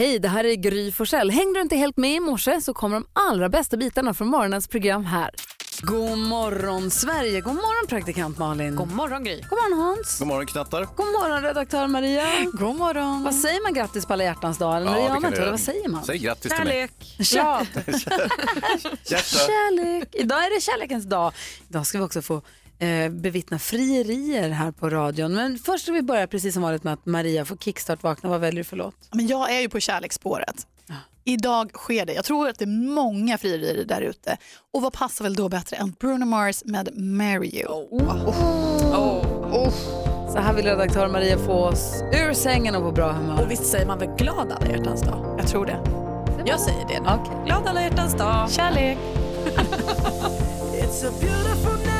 Hej, det här är Gry Forssell. Hängde du inte helt med i morse så kommer de allra bästa bitarna från morgonens program här. God morgon Sverige, god morgon praktikant Malin. God morgon Gry. God morgon Hans. God morgon knattar. God morgon redaktör Maria. God morgon. Vad säger man grattis på alla hjärtans dag? Eller Ja, det gör kan man inte. Vad säger man? Säg grattis till mig. Kärlek. Kärlek. Idag är det kärlekens dag. Idag ska vi också få eh, bevittna frierier här på radion. Men först ska vi börja precis som vanligt med att Maria får kickstart vakna. Vad väljer du för låt? Men jag är ju på kärleksspåret. Idag sker det. Jag tror att det är många frierier där ute. Och vad passar väl då bättre än Bruno Mars med Marry You? Så här vill redaktör Maria få oss ur sängen och på bra humör. Och visst säger man väl glad alla hjärtans dag? Jag tror det. Jag säger det. Okej. Glad alla hjärtans dag. Kärlek. It's a beautiful night.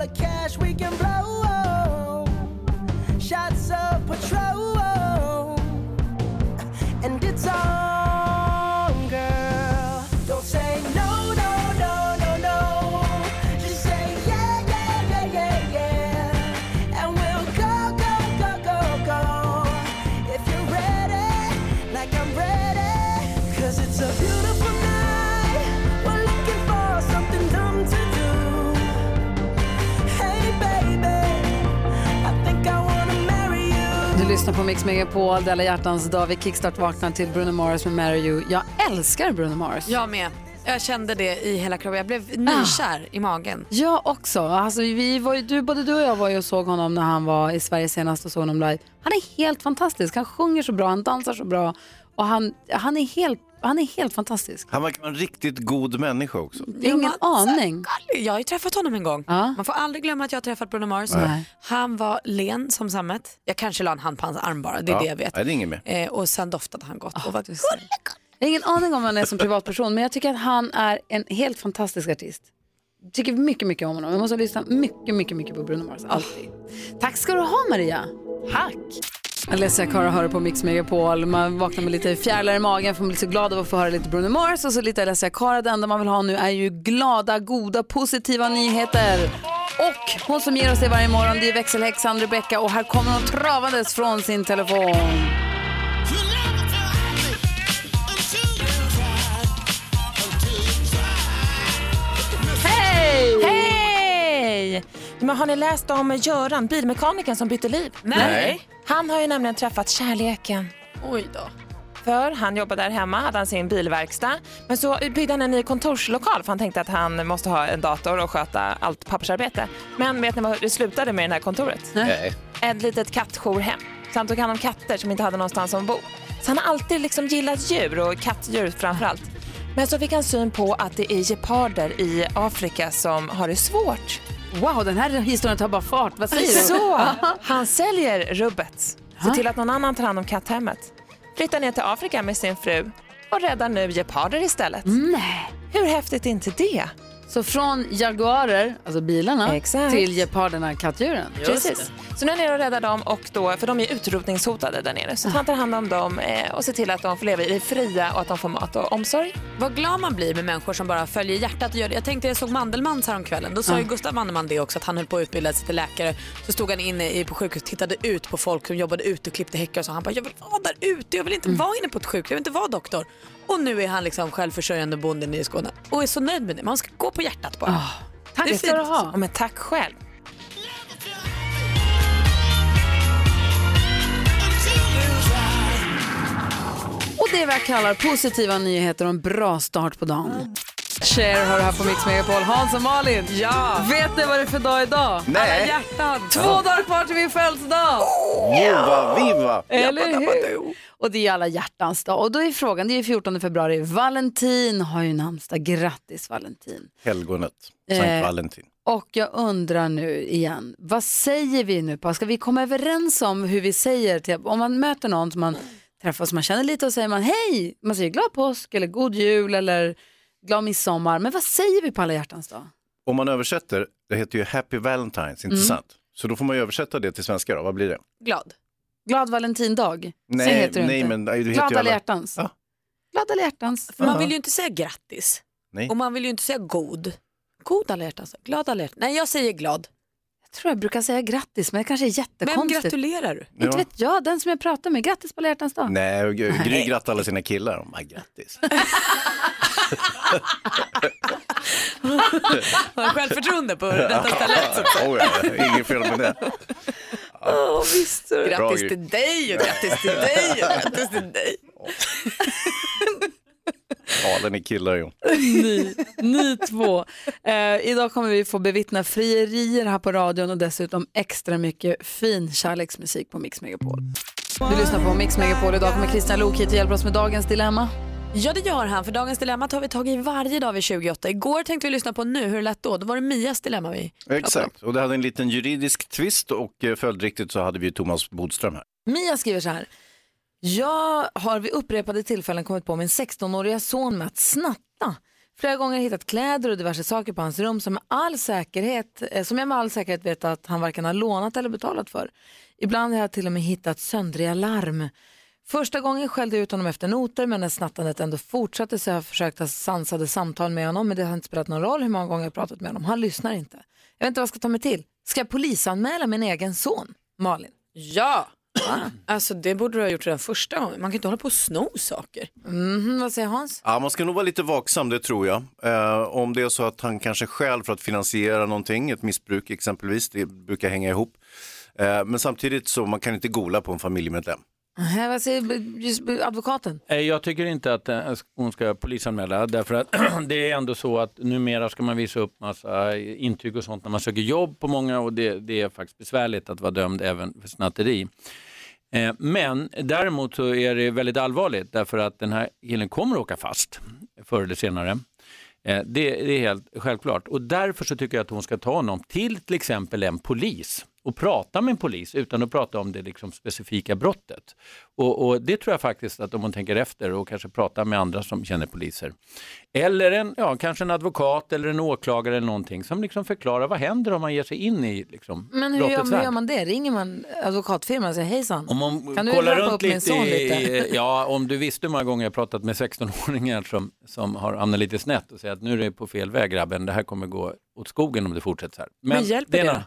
of cash we can blow. Shots of patrol. Lyssnar på Mix Megapol, det är alla hjärtans dag. Vi kickstart vaknar till Bruno Mars med Marry You. Jag älskar Bruno Mars. Jag med. Jag kände det i hela kroppen. Jag blev nykär i magen. Jag också. Alltså, vi var ju, du, både du och jag var ju och såg honom när han var i Sverige senast och såg honom live. Han är helt fantastisk. Han sjunger så bra, han dansar så bra och han, han, är, helt, han är helt fantastisk. Han verkar vara en riktigt god människa också. Ingen aning. Jag har ju träffat honom en gång. Ja. Man får aldrig glömma att jag har träffat Bruno Mars. Nej. Han var len som sammet. Jag kanske la en hand på hans arm bara, det är Ja. det jag vet. Nej, det är inget mer. Eh, och sen doftade han gott och var. Jag har ingen aning om vad han är som privatperson men jag tycker att han är en helt fantastisk artist. Tycker mycket, mycket om honom. Jag måste lyssna mycket, mycket, mycket på Bruno Mars. Alltid. Tack ska du ha Maria. Tack. Alessia Cara hör på Mix Megapol. Man vaknar med lite fjärilar i magen för man blir så glad av att få höra lite Bruno Mars och så lite Alessia Cara. Det enda man vill ha nu är ju glada, goda, positiva nyheter. Och hon som ger oss det varje morgon det är växelhäxan Rebecca och här kommer hon travandes från sin telefon. Hej! Hey! Men har ni läst om Göran, bilmekanikern som bytte liv? Nej. Han har ju nämligen träffat kärleken. Oj då. För han jobbade där hemma, hade han sin bilverkstad. Men så byggde han en ny kontorslokal för han tänkte att han måste ha en dator och sköta allt pappersarbete. Men vet ni vad det slutade med i det här kontoret? Nej. Ett litet kattjourhem. Så han tog hand om katter som inte hade någonstans att bo. Så han har alltid liksom gillat djur och kattdjur framför allt. Men så fick han syn på att det är geparder i Afrika som har det svårt. Wow, den här historien tar bara fart. Vad säger du? Så han säljer rubbet. Ser till att någon annan tar hand om katthemmet. Flyttar ner till Afrika med sin fru och räddar nu geparder istället. Nej. Hur häftigt är inte det? Så från jaguarer, alltså bilarna, Exakt. till geparderna, kattdjuren. Precis. Så nu är han nere och räddar dem, och då, för de är utrotningshotade där nere. Så han tar hand om dem eh, och ser till att de får leva i det fria och att de får mat och omsorg. Vad glad man blir med människor som bara följer hjärtat och gör det. Jag tänkte jag såg Mandelmans häromkvällen. Då sa ju Gustav Mandelmann det också att han höll på att utbilda sig till läkare. Så stod han inne i- på sjukhus och tittade ut på folk som jobbade ute och klippte häckar och så han bara jag vill vara där ute, jag vill inte vara inne på ett sjukhus, jag vill inte vara doktor. Och nu är han liksom självförsörjande bonden i Skåne och är så nöjd med det. Man ska gå på hjärtat bara. Tack Det är ska du ha. Ja, men tack själv. Och det är vad jag kallar positiva nyheter och en bra start på dagen. Cher har det här på Mix Megapol. Hans och Malin, Ja! vet ni vad det är för dag idag? Nej! Hjärtan! Två dagar kvar till min födelsedag! Viva, viva! Eller hur? Och det är alla hjärtans dag. Och då är frågan, det är 14 februari, Valentin har ju namnsdag. Grattis Valentin. Helgonet, Sankt Eh, Valentin. Och jag undrar nu igen, vad säger vi nu på? Ska vi komma överens om hur vi säger till, om man möter någon som man träffar som man känner lite och säger man hej, man säger glad påsk eller god jul eller glad midsommar. Men vad säger vi på alla hjärtans dag? Om man översätter, det heter ju Happy Valentines, inte sant? Så då får man ju översätta det till svenska då, vad blir det? Glad. Glad valentindag? Så Nej, heter det nej inte. men det heter Glad ju alla hjärtans? Ja. Glad alla hjärtans. För man vill ju inte säga grattis. Nej. Och man vill ju inte säga god. God alla hjärtans. Glad alla hjärtans. Nej, jag säger glad. Jag tror jag brukar säga grattis men det kanske är Vem jättekonstigt. gratulerar du? Inte Ja. vet jag, den som jag pratar med. Grattis på alla hjärtans dag. Nej, Gry grattar alla sina killar. Oh, grattis. Har självförtroende på detta stället. oh, ja, inget fel med det. Åh, visst. Grattis till dig och grattis till dig och grattis till dig. Galen i killar ju. Ni, ni två. Eh, idag kommer vi få bevittna frierier här på radion och dessutom extra mycket fin kärleksmusik på Mix Megapol. Du lyssnar på Mix Megapol. Idag kommer Christian Lok hit och hjälper oss med dagens dilemma. Ja det gör han, för dagens dilemma tar vi tag i varje dag vid 28. Igår tänkte vi lyssna på Nu, hur lät då? Då var det Mias dilemma vi. Exakt, och det hade en liten juridisk twist och eh, följdriktigt så hade vi ju Thomas Bodström här. Mia skriver så här. Jag har vid upprepade tillfällen kommit på min 16-åriga son med att snatta. Flera gånger hittat kläder och diverse saker på hans rum som, med all säkerhet, eh, som jag med all säkerhet vet att han varken har lånat eller betalat för. Ibland har jag till och med hittat söndriga larm. Första gången skällde jag ut honom efter noter men när snattandet ändå fortsatte så har jag försökt ha sansade samtal med honom men det har inte spelat någon roll hur många gånger jag pratat med honom. Han lyssnar inte. Jag vet inte vad jag ska ta mig till. Ska jag polisanmäla min egen son? Malin? Ja! Alltså det borde du ha gjort redan första gången. Man kan inte hålla på och sno saker. Mhm, vad säger Hans? Ja, man ska nog vara lite vaksam, det tror jag. Eh, om det är så att han kanske stjäl för att finansiera någonting, ett missbruk exempelvis, det brukar hänga ihop. Eh, men samtidigt så man kan inte gola på en familjemedlem. Vad säger advokaten? Eh, jag tycker inte att eh, hon ska polisanmäla därför att det är ändå så att numera ska man visa upp massa intyg och sånt när man söker jobb på många och det, det är faktiskt besvärligt att vara dömd även för snatteri. Eh, men däremot så är det väldigt allvarligt därför att den här killen kommer att åka fast förr eller senare. Det, det är helt självklart och därför så tycker jag att hon ska ta honom till till exempel en polis och prata med en polis utan att prata om det liksom specifika brottet. Och, och det tror jag faktiskt att om hon tänker efter och kanske pratar med andra som känner poliser. Eller en, ja, kanske en advokat eller en åklagare eller någonting som liksom förklarar vad händer om man ger sig in i liksom, Men hur gör, hur gör man det? Ringer man advokatfirman och säger hejsan? Om man Kan du kollar runt upp min lite, son i, lite? i, ja om du visste hur många gånger jag pratat med 16-åringar som, som har hamnat lite snett och säger att nu är det på fel väg grabben, det här kommer gå åt skogen om det fortsätter så här. Men hjälper är det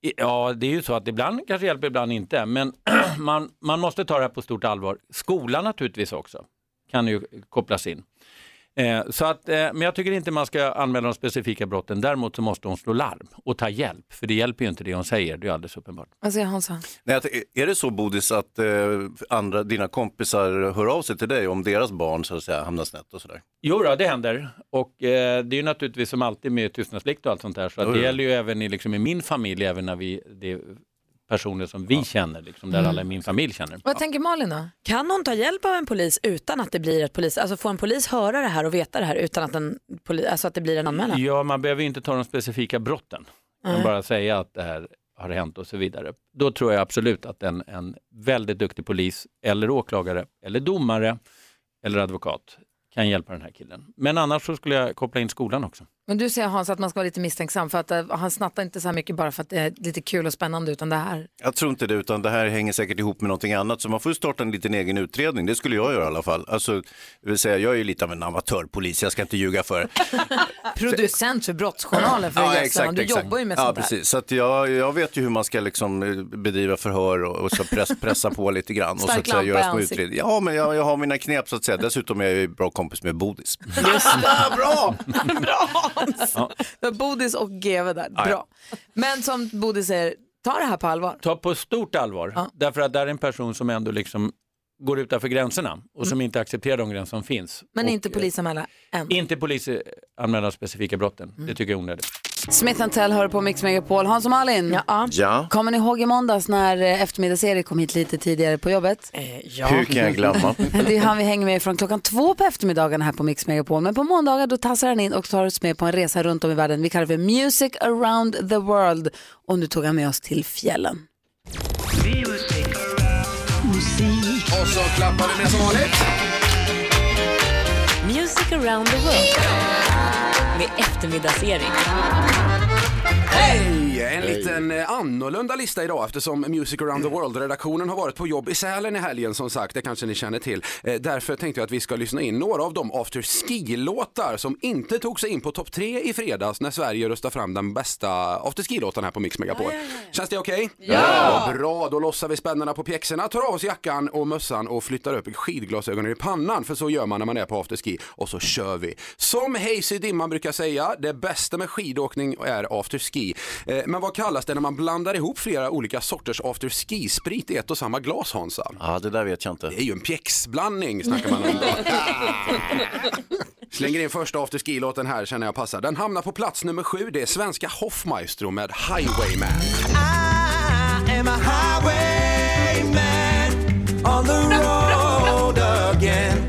Ja, det är ju så att ibland kanske hjälper, ibland inte. Men man, man måste ta det här på stort allvar. Skolan naturligtvis också kan ju kopplas in. Eh, så att, eh, men jag tycker inte man ska anmäla de specifika brotten. Däremot så måste hon slå larm och ta hjälp. För det hjälper ju inte det hon säger, det är alldeles uppenbart. Vad säger Hansa? Nej, är det så Bodis att eh, andra, dina kompisar hör av sig till dig om deras barn så att säga hamnar snett och sådär? Jo då, det händer. Och eh, det är ju naturligtvis som alltid med tystnadsplikt och allt sånt där. Så att det gäller ju även i, liksom, i min familj, även när vi, det personer som vi känner, liksom, där alla i min familj känner. Vad tänker Malin då? Kan hon ta hjälp av en polis utan att det blir ett polis, alltså får en polis höra det här och veta det här utan att, en poli, alltså att det blir en anmälan? Ja, man behöver ju inte ta de specifika brotten. Man Nej. bara säga att det här har hänt och så vidare. Då tror jag absolut att en, en väldigt duktig polis eller åklagare eller domare eller advokat kan hjälpa den här killen. Men annars så skulle jag koppla in skolan också. Men du säger Hans att man ska vara lite misstänksam för att eh, han snattar inte så här mycket bara för att det är lite kul och spännande utan det här. Jag tror inte det, utan det här hänger säkert ihop med någonting annat. Så man får ju starta en liten egen utredning. Det skulle jag göra i alla fall. Alltså, det vill säga, jag är ju lite av en amatörpolis, jag ska inte ljuga för. Producent för Brottsjournalen för Ja, ja, Du jobbar ju med ja, sånt där. precis. Så att jag, jag vet ju hur man ska liksom eh, bedriva förhör och, och så press, pressa på lite grann. och så Stark att säga, göra små utredningar. Ja, men jag, jag har mina knep så att säga. Dessutom är jag ju bra kompis med Bodis. Ah, bra! Det var Bodis och GV där. ja. Bra. Men som Bodis säger, ta det här på allvar. Ta på stort allvar, Ja. därför att det är en person som ändå liksom går utanför gränserna och som inte accepterar de gränser som finns. Men och, inte polisanmäla än. Inte polisanmäla specifika brotten. Det tycker jag är onödigt. Smith Tell hör på Mix Megapol. Hans och Malin, Ja. Ja, kommer ni ihåg i måndags när eh, eftermiddags-Erik kom hit lite tidigare på jobbet? Eh, ja. hur kan jag glömma? Det är han vi hänger med från klockan två på eftermiddagen här på Mix Megapol. Men på måndagar då tassar han in och tar oss med på en resa runt om i världen. Vi kallar det för Music around the world. Och nu tog han med oss till fjällen. Och så klappar vi med som vanligt. Music around the world med Hey. Hej! En liten eh, annorlunda lista idag eftersom Music around the world-redaktionen har varit på jobb i Sälen i helgen som sagt, det kanske ni känner till. Eh, Därför tänkte jag att vi ska lyssna in några av de after ski-låtar som inte tog sig in på topp tre i fredags när Sverige röstade fram den bästa after ski-låten här på Mix Megapol. Känns det okej? Ja! Bra, då lossar vi spännena på pjäxorna, tar av oss jackan och mössan och flyttar upp skidglasögonen i pannan för så gör man när man är på afterski och så kör vi. Som Hazy Dimman brukar säga, det bästa med skidåkning är afterski. Eh, Men vad kallas det när man blandar ihop flera olika sorters afterski-sprit i ett och samma glas Hansa? Ja, det där vet jag inte. Det är ju en pjäxblandning snackar man om då. Slänger in första afterski-låten här känner jag passar. Den hamnar på plats nummer sju. Det är svenska Hoffmaestro med Highwayman. I am a highwayman on the road again.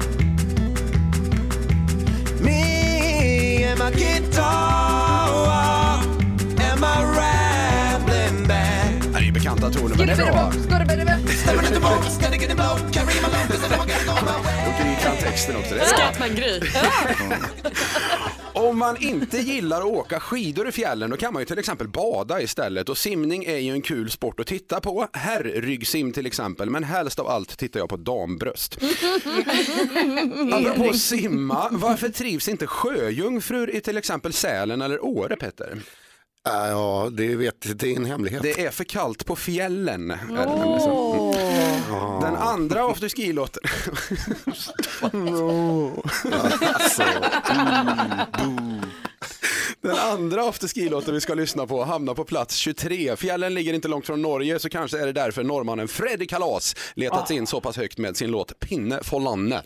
Me and my guitar toner men det är bra. Och Gry kan texten också. Det är bra. Skratman Gry. Om man inte gillar att åka skidor i fjällen då kan man ju till exempel bada istället och simning är ju en kul sport att titta på. Herrryggsim till exempel men helst av allt tittar jag på dambröst. Apropå simma, varför trivs inte sjöjungfrur i till exempel Sälen eller Åre Petter? Ja, det vet det är en hemlighet. Det är för kallt på fjällen. så. Mm. Den andra afterski-låten. Alltså, Den andra afterski-låten vi ska lyssna på hamnar på plats 23. Fjällen ligger inte långt från Norge så kanske är det därför norrmannen Freddy Kalas letat sig in så pass högt med sin låt Pinne for landet.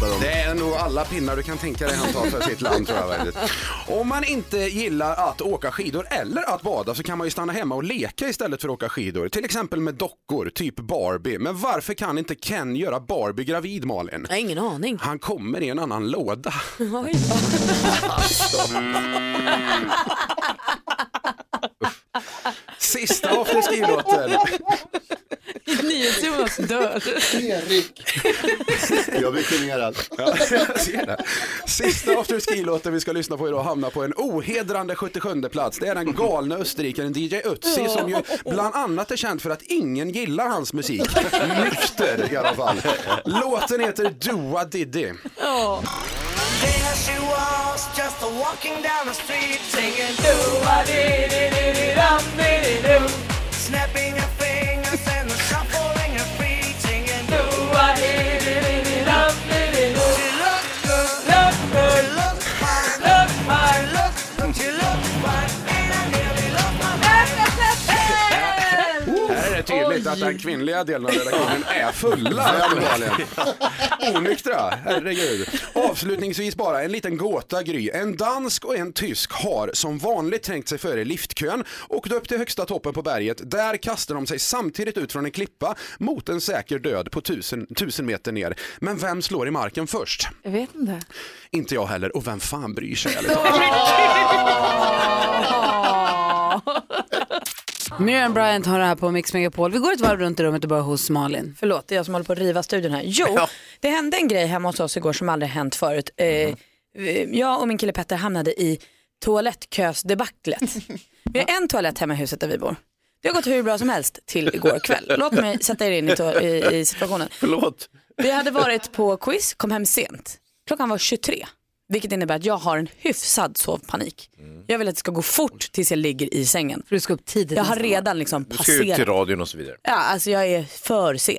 pratar om? Det är nog alla pinnar du kan tänka dig han tar för sitt land tror jag faktiskt. Om man inte gillar att åka skidor eller att bada så kan man ju stanna hemma och leka istället för att åka skidor. Till exempel med dockor, typ Barbie. Men varför kan inte Ken göra Barbie gravid Malin? Jag har ingen aning. Han kommer i en annan låda. Oj. Sista afterski-låten. NyhetsJonas dör. Erik! Jag blir generad. Ja, jag ser det. Sista afterski-låten vi ska lyssna på idag hamnar på en ohedrande 77 plats. Det är den galne österrikaren DJ Ötzi som ju bland annat är känd för att ingen gillar hans musik. Nykter i alla fall. Låten heter Dua Diddy. There she was, just a walking down the street, singing do a dee dee dee dee dum att den kvinnliga delen av redaktionen är fulla uppenbarligen. Onyktra, herregud. Avslutningsvis bara en liten gåta Gry. En dansk och en tysk har som vanligt trängt sig före liftkön och upp till högsta toppen på berget. Där kastar de sig samtidigt ut från en klippa mot en säker död på tusen, tusen meter ner. Men vem slår i marken först? Jag vet inte. Inte jag heller och vem fan bryr sig? ärligt talat? Miriam Bryant har det här på Mix Megapol. Vi går ett varv runt i rummet och börjar hos Malin. Förlåt, det är jag som håller på att riva studion här. Jo, det hände en grej hemma hos oss igår som aldrig hänt förut. Eh, jag och min kille Petter hamnade i toalettkösdebaclet. Vi har en toalett hemma i huset där vi bor. Det har gått hur bra som helst till igår kväll. Låt mig sätta er in i, i, i situationen. Förlåt. Vi hade varit på quiz, kom hem sent. Klockan var 23. Vilket innebär att jag har en hyfsad sovpanik. Jag vill att det ska gå fort tills jag ligger i sängen. För du ska upp tidigt. Jag har redan liksom Du ska ut till passerat. radion och så vidare. Ja, alltså jag är för sen.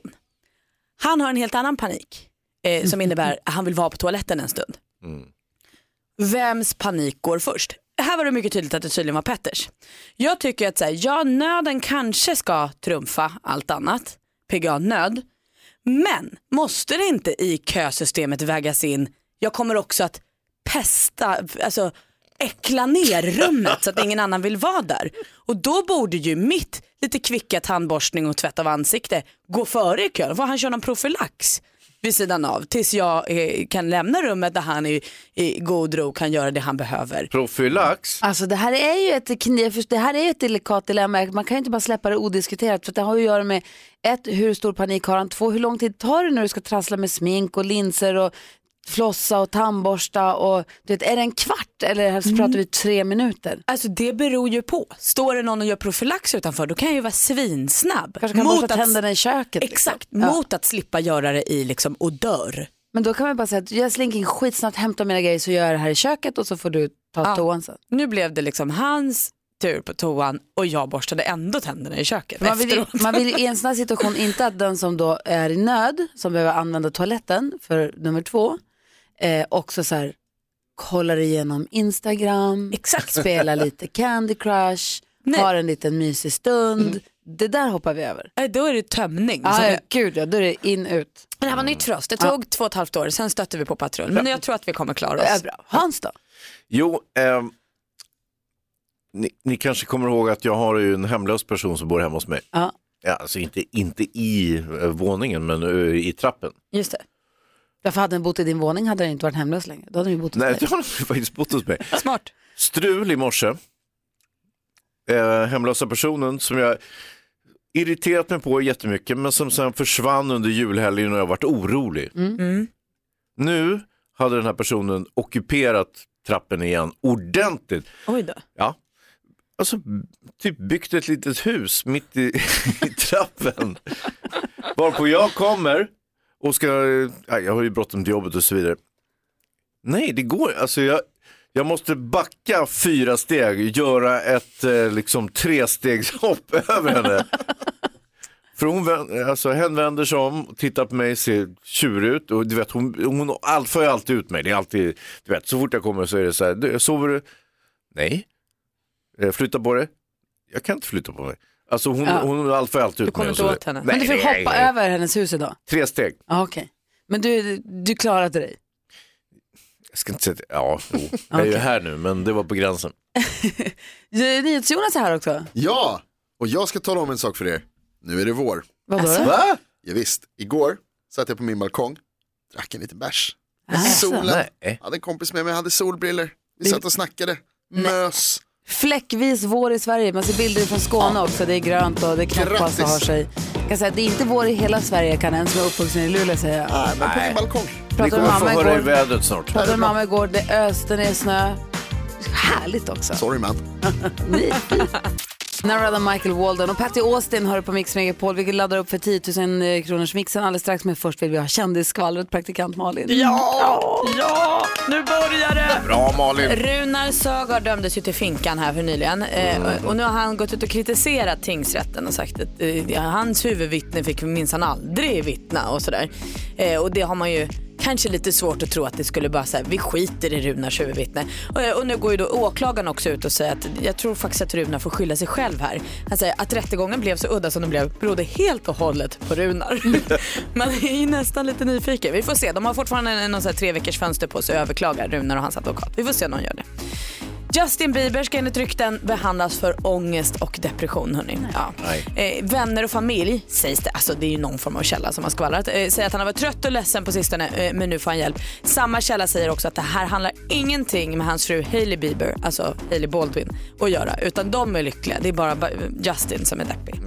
Han har en helt annan panik eh, som innebär att han vill vara på toaletten en stund. Vems panik går först? Här var det mycket tydligt att det tydligen var Petters. Jag tycker att så här, ja, nöden kanske ska trumfa allt annat. PGA-nöd. Men måste det inte i kösystemet vägas in, jag kommer också att pesta, alltså äckla ner rummet så att ingen annan vill vara där. Och då borde ju mitt lite kvicka tandborstning och tvätt av ansikte gå före i kön. Får han köra någon profylax vid sidan av tills jag eh, kan lämna rummet där han i, i god ro kan göra det han behöver. Profylax. Alltså det här är ju ett, kniv, det här är ett delikat dilemma. Man kan ju inte bara släppa det odiskuterat för det har ju att göra med ett, hur stor panik har han? Två, hur lång tid tar det när du ska trassla med smink och linser och flossa och tandborsta och du vet, är det en kvart eller så pratar vi tre minuter? Alltså det beror ju på. Står det någon och gör profylax utanför då kan jag ju vara svinsnabb. Kanske kan borsta att- tänderna i köket. liksom. Exakt, Ja. mot att slippa göra det i liksom odör. Men då kan man bara säga att jag slinker in skitsnabbt, hämtar mina grejer så gör jag det här i köket och så får du ta Ja. toan sen. Nu blev det liksom hans tur på toan och jag borstade ändå tänderna i köket Man vill, efteråt. man vill i en sån här situation inte att den som då är i nöd, som behöver använda toaletten för nummer två, eh, också så här kollar igenom Instagram, Exakt. spelar lite Candy Crush, Nej. har en liten mysig stund. Det där hoppar vi över. Nej, Då är det tömning. Ah, Så ja, gud ja, då är det in ut. Men det här var nytt för oss. Det tog två och ett halvt år, sen stötte vi på patrull. Men jag tror att vi kommer klara Det är oss. bra. Hans då? Jo, ehm, ni, ni kanske kommer ihåg att jag har ju en hemlös person som bor hemma hos mig. Ja. Ja, alltså inte, inte i eh, våningen men eh, i trappen. Just det. Därför hade den bott i din våning hade den inte varit hemlös längre. Då hade den ju bott hos Nej, dig. det har de faktiskt bott hos mig. Smart. Strul i morse. Eh, hemlösa personen som jag irriterat mig på jättemycket men som sen försvann under julhelgen och jag varit orolig. Mm. Nu hade den här personen ockuperat trappen igen ordentligt. Oj då. Ja. Alltså typ byggt ett litet hus mitt i, i trappen. Varpå jag kommer och ska, jag har ju bråttom till jobbet och så vidare. Nej, det går alltså jag, jag måste backa fyra steg, göra ett eh, liksom trestegshopp över henne. För hon, alltså, hen vänder sig om, tittar på mig, ser tjurig ut och du vet hon, hon all, för ju alltid ut mig. Det är alltid, du vet, så fort jag kommer så är det så här, "Du, sover du? Nej. Eh, flytta på dig? Jag kan inte flytta på mig. Alltså hon, Ja. hon allt för alltid ut Du kommer inte åt henne. Men du får Nej, hoppa nej. över hennes hus idag? Tre steg. Ah, Okej. Men du, du klarade dig? Jag ska inte säga, att- ja, jo. jag är ju här nu men det var på gränsen. NyhetsJonas är här också. Ja, och jag ska tala om en sak för er. Nu är det vår. Vadå då? Va? Ja, visst, igår satt jag på min balkong, drack en liten bärs. Alltså. Solen, Nej. hade en kompis med mig, hade solbriller. Vi satt och snackade, mös. Fläckvis vår i Sverige. Man ser bilder från Skåne också. Det är grönt och det knoppas och Grattis. har sig. Jag kan säga att det är inte vår i hela Sverige kan en som är uppvuxen i Luleå säga. Ah, men på min balkong. Ni Pratade med kommer få mamma höra i igår. vädret snart. Pratade med mamma igår. Det öste ner snö. Härligt också. Sorry man. Ni- Narada Michael Walden och Patty Austin har du på Mix Megapol. Vi laddar upp för 10 000 kronors mixen alldeles strax. Men först vill vi ha kändisskvallret, praktikant Malin. Ja, ja, nu börjar det. Bra Malin. Runar Sögaard dömdes ju till finkan här för nyligen eh, och nu har han gått ut och kritiserat tingsrätten och sagt att eh, hans huvudvittne fick minsann aldrig vittna och sådär. Eh, och det har man ju kanske lite svårt att tro att det skulle bara säga vi skiter i Runars huvudvittne. Och, eh, och nu går ju då åklagaren också ut och säger att jag tror faktiskt att Runar får skylla sig själv här. Han säger att rättegången blev så udda som den blev berodde helt och hållet på Runar. Man är ju nästan lite nyfiken. Vi får se. De har fortfarande någon så här tre veckors fönster på sig att överklaga Runar och hans advokat. Vi får se om de gör det. Justin Bieber ska enligt rykten behandlas för ångest och depression. Hörni. Ja. Eh, vänner och familj sägs det, alltså det är ju någon form av källa som har skvallrat, eh, säger att han har varit trött och ledsen på sistone eh, men nu får han hjälp. Samma källa säger också att det här handlar ingenting med hans fru Hailey Bieber, alltså Hailey Baldwin, att göra utan de är lyckliga. Det är bara ba- Justin som är deppig.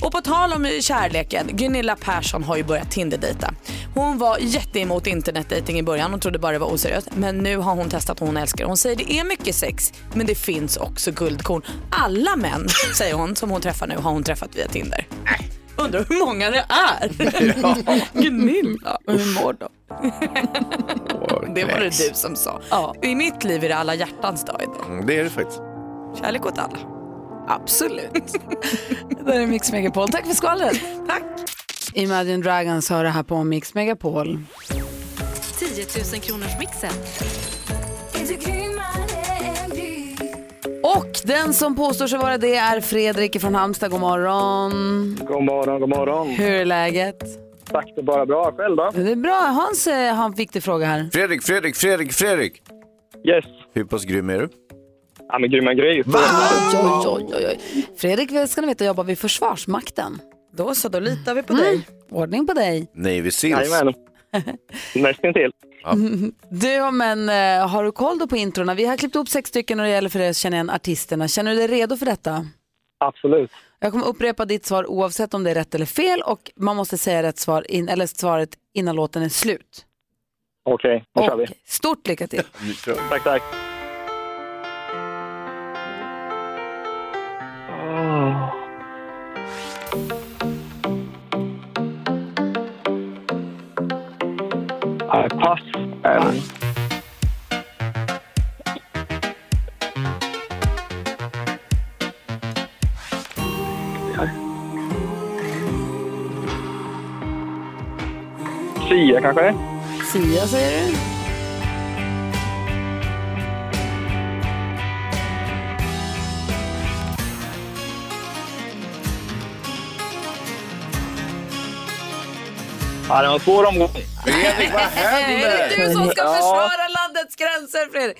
Och på tal om kärleken, Gunilla Persson har ju börjat Tinder-dejta. Hon var jätteemot internetdating i början, hon trodde bara det var oseriöst. Men nu har hon testat och hon älskar. Hon säger det är mycket sex, men det finns också guldkorn. Alla män, säger hon, som hon träffar nu har hon träffat via Tinder. Undrar hur många det är. Gunilla, hur mår de? Det var det du som sa. Ja. I mitt liv är det alla hjärtans dag idag. Mm, Det är det faktiskt. Kärlek åt alla. Absolut. det är Mix Megapol. Tack för skvallret. Tack. Imagine Dragons hör det här på Mix Megapol. 10 000 kronors mixen. Och den som påstår sig vara det är Fredrik från Halmstad. God morgon. God morgon, god morgon. Hur är läget? Tack, det är bara bra. Själv då? Det är bra. Hans eh, har en viktig fråga här. Fredrik, Fredrik, Fredrik, Fredrik. Yes. Hur pass grym är du? Ja, men grymma grejer. Oj, oj, oj, oj. Fredrik ska ni veta jobbar vid Försvarsmakten. Då så, då litar vi på Mm. dig. Ordning på dig. Navy Seals. Jajamän. Nästintill. Du, men eh, har du koll då på introna? Vi har klippt upp sex stycken och det gäller för dig att känna igen artisterna. Känner du dig redo för detta? Absolut. Jag kommer upprepa ditt svar oavsett om det är rätt eller fel och man måste säga rätt svar in, eller svaret innan låten är slut. Okej, då kör vi. Stort lycka till. Tack, tack. Kanske? Sia säger du? Ja, det var en svår omgång. Fredrik, vad Det är du som ska Ja. försvara landets gränser Fredrik.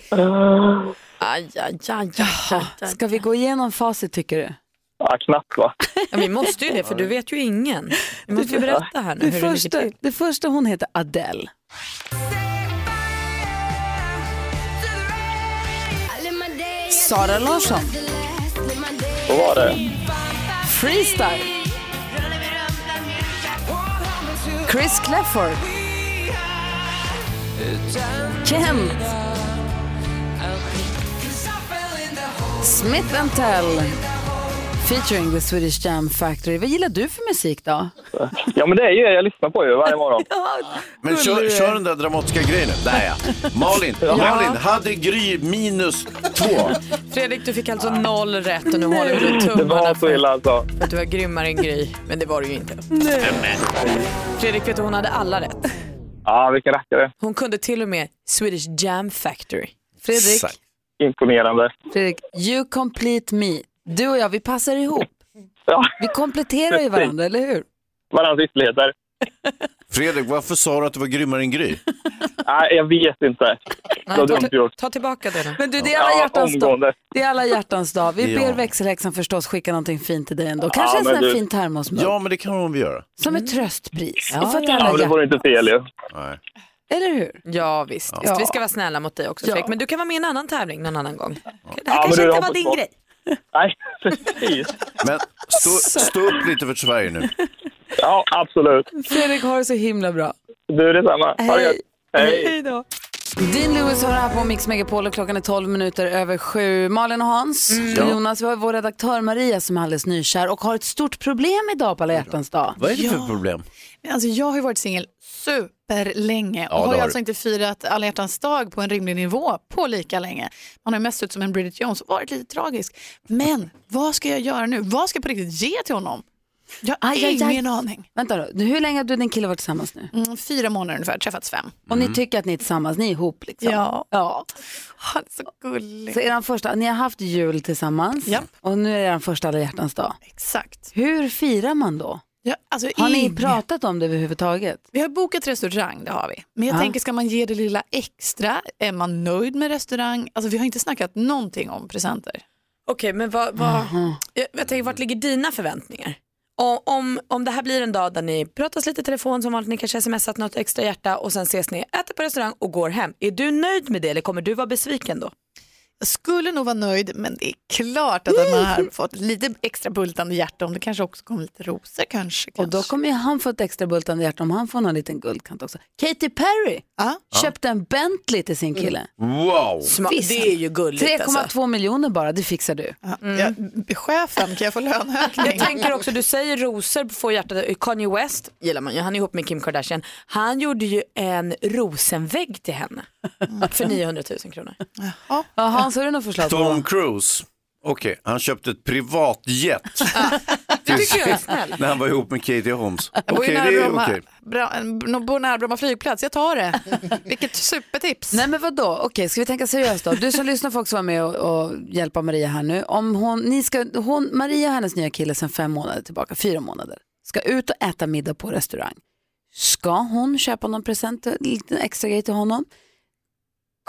Aj, aj, aj, aj, aj. Ska vi gå igenom facit tycker du? Ja, knappt va? Ja, vi måste ju det, för du vet ju ingen. Vi måste ju berätta här nu Det hur det första, ligger till. det första hon heter Adele. Sara Larsson. Så var det. Freestyle. Chris Clefford. Kent. Smith Tell. Featuring the Swedish Jam Factory. Vad gillar du för musik då? Ja, men det är ju det jag lyssnar på ju varje morgon. Men kör, kör den där dramatiska grejen. nu. Där ja. Malin, Malin hade Gry minus två. Fredrik, du fick alltså noll rätt och nu håller vi Det tummarna var så för illa alltså. att du var grymmare än Gry. Men det var du ju inte. Fredrik, vet du, hon hade alla rätt. Ja, vilken rackare. Hon kunde till och med Swedish Jam Factory. Fredrik, Exakt. Imponerande. Fredrik, you complete me. Du och jag, vi passar ihop. Ja, Vi kompletterar ju varandra, eller hur? varandras ytterligheter. Fredrik, varför sa du att du var grymmare än Gry? Nej, jag vet inte. Var ta, ta tillbaka det nu. Men du, det är alla Ja, hjärtans dag. Det är alla hjärtans dag. Vi Ja. ber växelhäxan förstås skicka någonting fint till dig ändå. Kanske Ja, en sån här du- fin termosmugg. Ja, men det kan hon väl göra. Som ett tröstpris. Ja, för att ja. alla Ja, men det vore inte fel ju. Nej. Eller hur? Ja visst, Ja. visst. vi ska vara snälla mot dig också Ja. Fredrik. Men du kan vara med i en annan tävling någon annan gång. Det här kanske inte var din grej. Nej, precis. Men stå, stå upp lite för Sverige nu. Ja, absolut. Fredrik har det så himla bra. Du detsamma. Ha det gött. Hej. Hej då. Dean Lewis har här på Mix Megapol och klockan är 12 minuter över sju. Malin och Hans, Mm. Jonas, vi har vår redaktör Maria som är alldeles nykär och har ett stort problem idag på alla hjärtans dag. Vad är det för problem? Men Alltså, jag har ju varit singel superlänge Ja, och har det ju har alltså inte firat alla hjärtans dag på en rimlig nivå på lika länge. Man har mest ut som en Bridget Jones och varit lite tragisk. Men vad ska jag göra nu? Vad ska jag på riktigt ge till honom? Jag har Aj, aj, aj. ingen aning. Vänta då, hur länge har du och din kille varit tillsammans nu? Mm, fyra månader ungefär, träffats fem. Och ni tycker att ni är tillsammans, ni är ihop liksom? Ja. ja. Han är så gullig. Så er första, ni har haft jul tillsammans Japp. och nu är er första alla hjärtans dag. Exakt. Hur firar man då? Ja, alltså, Har ni pratat om det överhuvudtaget? Vi har bokat restaurang, det har vi. Men jag Ja. tänker, ska man ge det lilla extra? Är man nöjd med restaurang? Alltså, vi har inte snackat någonting om presenter. Okej, men vad, vad, jag, jag tänker, vart ligger dina förväntningar? Och, om, om det här blir en dag där ni pratas lite i telefon som vanligt, ni kanske smsat något extra hjärta och sen ses ni, äter på restaurang och går hem. Är du nöjd med det eller kommer du vara besviken då? Jag skulle nog vara nöjd, men det är klart att man har fått lite extra bultande hjärta om det kanske också kommer lite rosor kanske. Och då kommer han få ett extra bultande hjärta om han får någon liten guldkant också. Katy Perry Ja. köpte en Bentley till sin kille. Wow! Sma- Visst. det är ju gulligt 3,2 alltså. miljoner bara, det fixar du. Ja, jag, chefen, kan jag få löneökning? Jag tänker också, du säger rosor får hjärtat. Kanye West gillar man ju, han är ihop med Kim Kardashian. Han gjorde ju en rosenvägg till henne. För 900 000 kronor. Ja, Hans, har du något förslag? på Tom? Cruise. Okej, han köpte ett privatjet Det tycker jag är snällt. när han var ihop med Katie Holmes. Bor Okej, ju det är Bromma, okej. bra, en- bor nära Bromma flygplats, jag tar det. Vilket supertips. Nej men vadå, okej ska vi tänka seriöst då? Du som lyssnar får också vara med och, och hjälpa Maria här nu. Om hon, ni ska, hon, Maria och hennes nya kille sedan fem månader tillbaka, fyra månader, ska ut och äta middag på restaurang. Ska hon köpa någon present, en liten extra grej till honom?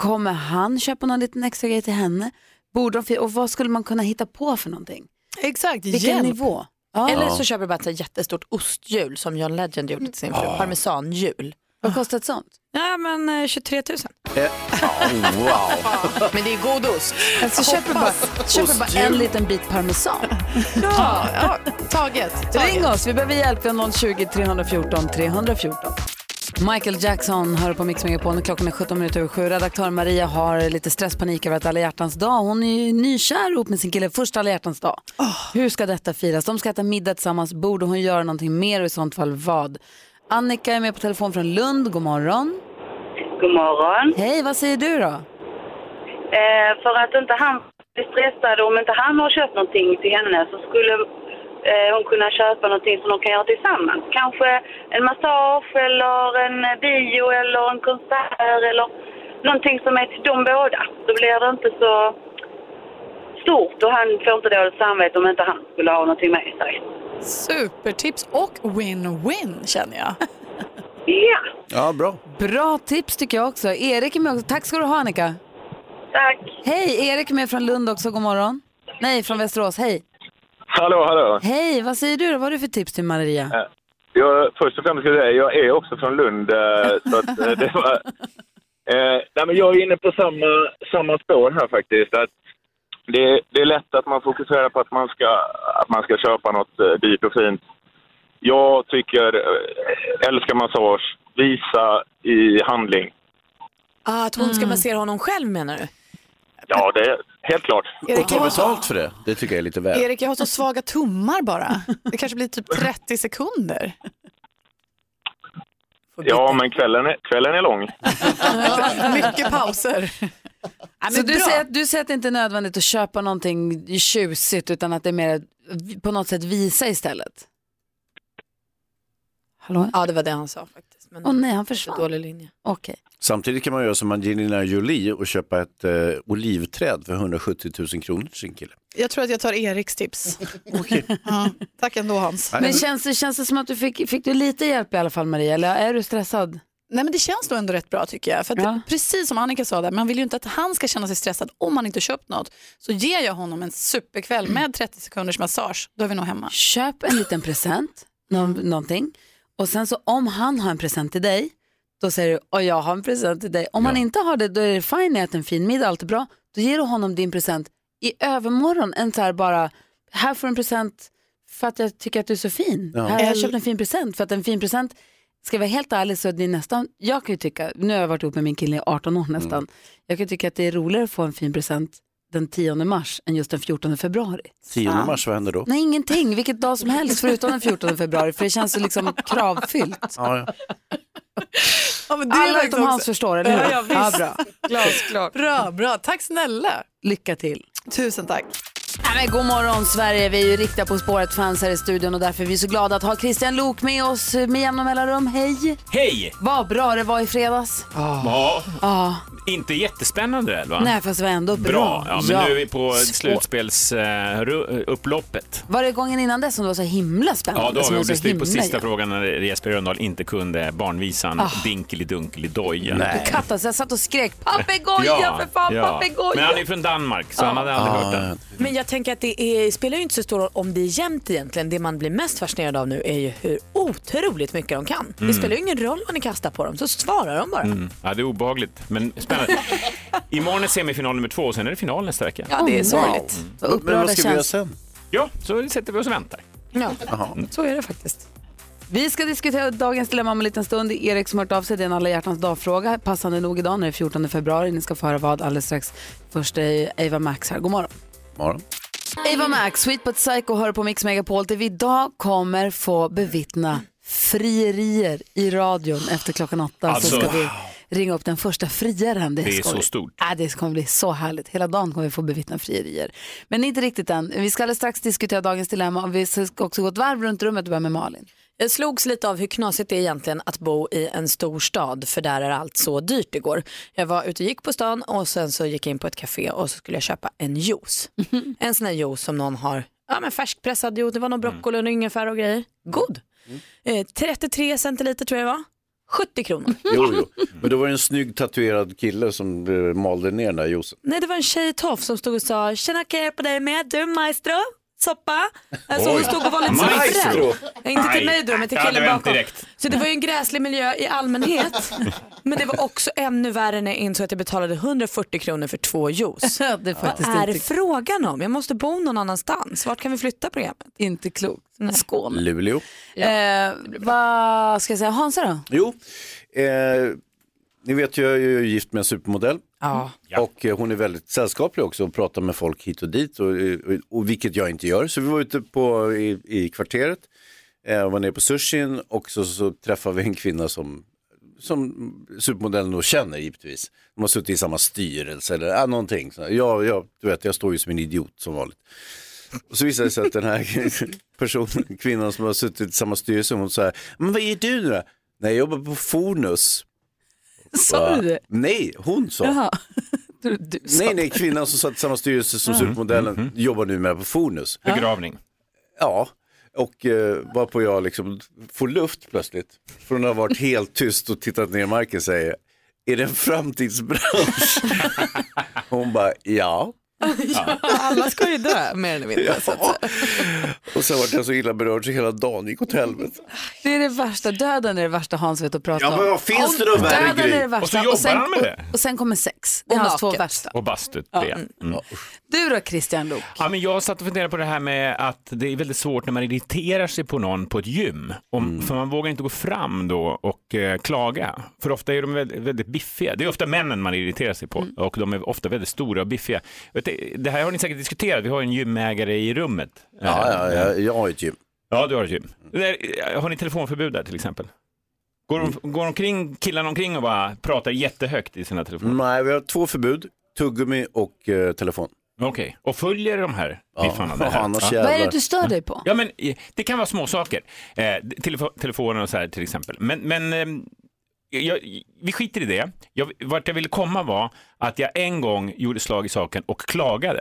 Kommer han köpa någon liten extra grej till henne? Borde de, och vad skulle man kunna hitta på för någonting? Exakt, Vilken hjälp. nivå? Ja. Eller så köper du bara ett jättestort osthjul som John Legend gjorde till sin fru. Parmesanhjul. Vad kostar ett sånt? Ja men eh, 23 000. Eh, oh, wow. Men det är god ost. Alltså köper bara, köper bara en liten bit parmesan. Ja, ja, taget. taget. Ring oss, vi behöver hjälp. Vi har 020 314 314. Michael Jackson hör på Mix Megapol klockan är 17 minuter över sju. Redaktör Maria har lite stresspanik över att alla hjärtans dag. Hon är ju nykär ihop med sin kille, första alla hjärtans dag. Hur ska detta firas? De ska äta middag tillsammans. Borde hon göra någonting mer och i sånt fall vad? Annika är med på telefon från Lund. God morgon. God morgon. Hej, vad säger du då? Eh, för att inte han blir stressad, om inte han har köpt någonting till henne så skulle eh, hon kunna köpa någonting som de kan göra tillsammans. Kanske en massage eller en bio eller en konsert eller någonting som är till de båda. Då blir det inte så stort och han får inte dåligt samvete om inte han skulle ha någonting med sig. Supertips och win-win känner jag. Ja, Ja, bra. Bra tips tycker jag också. Erik är med också. Tack ska du ha Annika. tack. Hej, Erik är med från Lund också. God morgon. Nej, från Västerås. Hej. Hallå, hallå. Hej, vad säger du då? Vad har du för tips till Maria? Jag, först och främst ska jag säga, jag är också från Lund. eh, Så att, eh, det var, eh, nej, men jag är inne på samma, samma spår här faktiskt. Att det, det är lätt att man fokuserar på att man ska, att man ska köpa något eh, dyrt och fint. Jag tycker, eh, älskar massage, visa i handling. Ah, att hon ska massera honom själv menar du? Ja, det är helt klart. Och ta betalt för det, det tycker jag är lite väl. Erik, jag har så svaga tummar bara. Det kanske blir typ 30 sekunder. Ja, men kvällen är, kvällen är lång. Mycket pauser. Så du säger, att, du säger att det inte är nödvändigt att köpa någonting tjusigt utan att det är mer på något sätt visa istället? Hallå? Ja det var det han sa faktiskt. Men Åh nej, han försvann. dålig linje. Okej. Samtidigt kan man göra som Angelina Jolie och köpa ett eh, olivträd för 170 000 kronor till sin kille. Jag tror att jag tar Eriks tips. Ja, tack ändå Hans. Men känns det, känns det som att du fick, fick du lite hjälp i alla fall Maria, eller är du stressad? Nej men det känns nog ändå rätt bra tycker jag. För att Ja. precis som Annika sa där, man vill ju inte att han ska känna sig stressad om han inte köpt något. Så ger jag honom en superkväll med 30 sekunders massage, då är vi nog hemma. Köp en liten present, någon, någonting. Och sen så om han har en present till dig, då säger du, och jag har en present till dig. Om han inte har det, då är det fine, ät en fin middag, allt är bra. Då ger du honom din present i övermorgon, en så här bara, här får du en present för att jag tycker att du är så fin. Ja. Här har jag köpt en fin present, för att en fin present, ska jag vara helt ärlig så är det nästan, jag kan ju tycka, nu har jag varit ihop med min kille i 18 år nästan, Mm. jag kan tycka att det är roligare att få en fin present den 10 mars än just den 14 februari. 10 mars, vad händer då? Nej, ingenting. Vilket dag som helst förutom den 14 februari. För det känns så liksom kravfyllt. Ja, ja. Ja, men Alla faktiskt utom Hans förstår, eller hur? Ja, ja, visst. bra. Glasklart. Bra, bra. Tack snälla. Lycka till. Tusen tack. Ja, men god morgon Sverige, vi är ju riktiga På spåret-fans här i studion och därför är vi så glada att ha Christian Lok med oss med jämna mellanrum. Hej! Hej! Vad bra det var i fredags. Ja, Ja, inte jättespännande det, va? nej fast det var ändå bra. Bra, ja, men nu är vi på slutspelsupploppet. Var det gången innan dess som det var så himla spännande? Ja, då har vi så bestämt på himla sista frågan när Jesper Rönndahl inte kunde barnvisan Ah. Dinkeli-Dunkeli-Doja. Du kattade så jag satt och skrek papegoja för fan, papegoja. Men han är från Danmark, så han hade aldrig hört den. Men jag tänker att det är, spelar ju inte så stor roll om det är jämnt egentligen. Det man blir mest fascinerad av nu är ju hur otroligt mycket de kan. Det Mm. spelar ju ingen roll vad ni kastar på dem, så svarar de bara. Mm. Ja, det är obehagligt, men spännande. Imorgon är semifinal nummer två och sen är det final nästa vecka. Ja, det är sorgligt. Mm. Men vad ska vi göra sen? Ja, så sätter vi oss och väntar. Ja, så är det faktiskt. Vi ska diskutera dagens dilemma om en liten stund. Erik som har hört av sig, det är en alla hjärtans dag-fråga. Passande nog idag när det är 14 februari. Ni ska få höra vad alldeles strax. Först är Eva Max här. God morgon. Morgon. Eva Max, Sweet But Psycho hör på Mix Megapol där vi idag kommer få bevittna frierier i radion efter klockan åtta. Alltså, så ska vi ringa upp den första friaren. Det Det är så stort. Ja, det kommer bli så härligt. Hela dagen kommer vi få bevittna frierier. Men inte riktigt än. Vi ska alldeles strax diskutera dagens dilemma och vi ska också gå ett varv runt rummet och börja med Malin. Jag slogs lite av hur knasigt det är egentligen att bo i en stor stad för där är allt så dyrt igår. Jag var ute och gick på stan och sen så gick jag in på ett café och så skulle jag köpa en juice. En sån här juice som någon har, ja men färskpressad juice, det var någon broccoli och ingefära och grejer. God. Eh, 33 centiliter tror jag det var. 70 kronor. Jo, jo. Men då var det en snygg tatuerad kille som eh, malde ner den där juicen. Nej det var en tjej i Toff som stod och sa, tjena kan jag hjälpa dig med? Du maestro? Soppa? Alltså hon stod och var lite så Maestro. Inte till mig då men till killen bakom. direkt. Så det var ju en gräslig miljö i allmänhet. Men det var också ännu värre när jag insåg att jag betalade 140 kronor för två juice. det är faktiskt Vad är det inte- frågan om? Jag måste bo någon annanstans. Vart kan vi flytta programmet? Inte klokt. Skåne. Luleå. Eh, vad ska jag säga? Hansa då? Jo, eh, ni vet ju, jag är ju gift med en supermodell. Ja. Och eh, hon är väldigt sällskaplig också och pratar med folk hit och dit. Och, och, och vilket jag inte gör. Så vi var ute på, i, i kvarteret, eh, var nere på sushin och så, så träffade vi en kvinna som, som supermodellen då känner givetvis. De har suttit i samma styrelse eller äh, någonting. Så, jag, jag, du vet, jag står ju som en idiot som vanligt. Och så visade det sig att den här personen, kvinnan som har suttit i samma styrelse, hon sa, men vad är du nu då? Nej, jag jobbar på Fornus. Sa du det? Nej, hon sa. Jaha. Du, du sa Nej, nej, kvinnan som satt i samma styrelse som supermodellen jobbar numera på Fornus. Begravning. Ja, och eh, varpå jag liksom får luft plötsligt. Från att ha varit helt tyst och tittat ner i marken säger, är det en framtidsbransch? Hon bara, ja. Alla ska ju dö mer eller mindre. Så att säga. Och sen var jag så illa berörd så hela dagen gick åt helvete. Det är det värsta, döden är det värsta Hans vet att prata Ja, om. men vad finns det då Och värre Döden är det värsta. Och så jobbar sen, han med det. Och, och sen kommer sex. Det är Och hans två värsta. Och bastut. Ja, det. mm. Mm. Du då Christian Lok? Ja, men jag satt och funderade på det här med att det är väldigt svårt när man irriterar sig på någon på ett gym. Om, För man vågar inte gå fram då och eh, klaga. För ofta är de väldigt, väldigt biffiga. Det är ofta männen man irriterar sig på och de är ofta väldigt stora och biffiga. Vet du, det här har ni säkert diskuterat. Vi har en gymägare i rummet. Ja, ja, ja, jag har ett gym. Ja, du har ett gym. Där, Har ni telefonförbud där till exempel? Går, de, går omkring, killarna omkring och bara pratar jättehögt i sina telefoner? Nej, vi har två förbud, tuggummi och eh, telefon. Okej, och följer de här biffarna Ja, här? annars Vad är det du stör dig på? Ja, men eh, det kan vara små saker. Eh, telefo- telefonen och så här till exempel. Men, men ehm, jag, vi skiter i det. Jag, vart jag ville komma var att jag en gång gjorde slag i saken och klagade.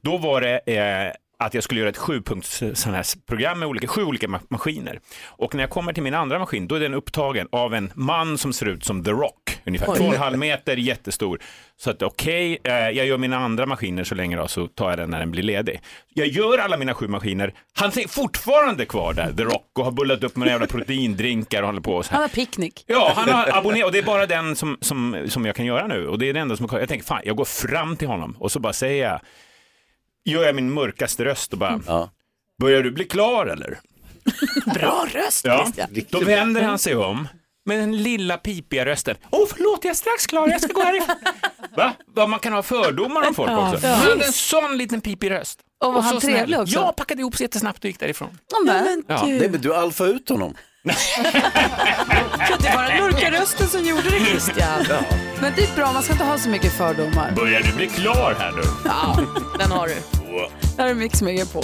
Då var det eh, att jag skulle göra ett sjupunkts eh, sån här program med olika, sju olika ma- maskiner. Och när jag kommer till min andra maskin, då är den upptagen av en man som ser ut som The Rock. Ungefär två och en halv meter, jättestor. Så att okej, eh, jag gör mina andra maskiner så länge då, så tar jag den när den blir ledig. Jag gör alla mina sju maskiner. Han är fortfarande kvar där, The Rock, och har bullat upp med jävla proteindrinkar och håller på så här. Han har picknick. Ja, han har abonnerat och det är bara den som, som, som jag kan göra nu. Och det är det enda som. Jag tänker, fan, jag går fram till honom och så bara säger jag, gör jag min mörkaste röst och bara, Ja. börjar du bli klar eller? Bra röst Ja, Christian. då vänder han sig om med den lilla pipiga rösten. Åh, förlåt, jag är strax klar, jag ska gå härifrån. Va? Vad man kan ha fördomar om folk också. Ja. Han hade en sån liten pipig röst. Och var han så snäll. trevlig också? Ja, packade ihop sig jättesnabbt och gick därifrån. Ja, men. Ja. Nej, men du alfa ut honom. Det var den mörka rösten som gjorde det Christian. men det är bra, man ska inte ha så mycket fördomar. Börjar du bli klar här nu? Ja, den har du. Där är Mix Megapol.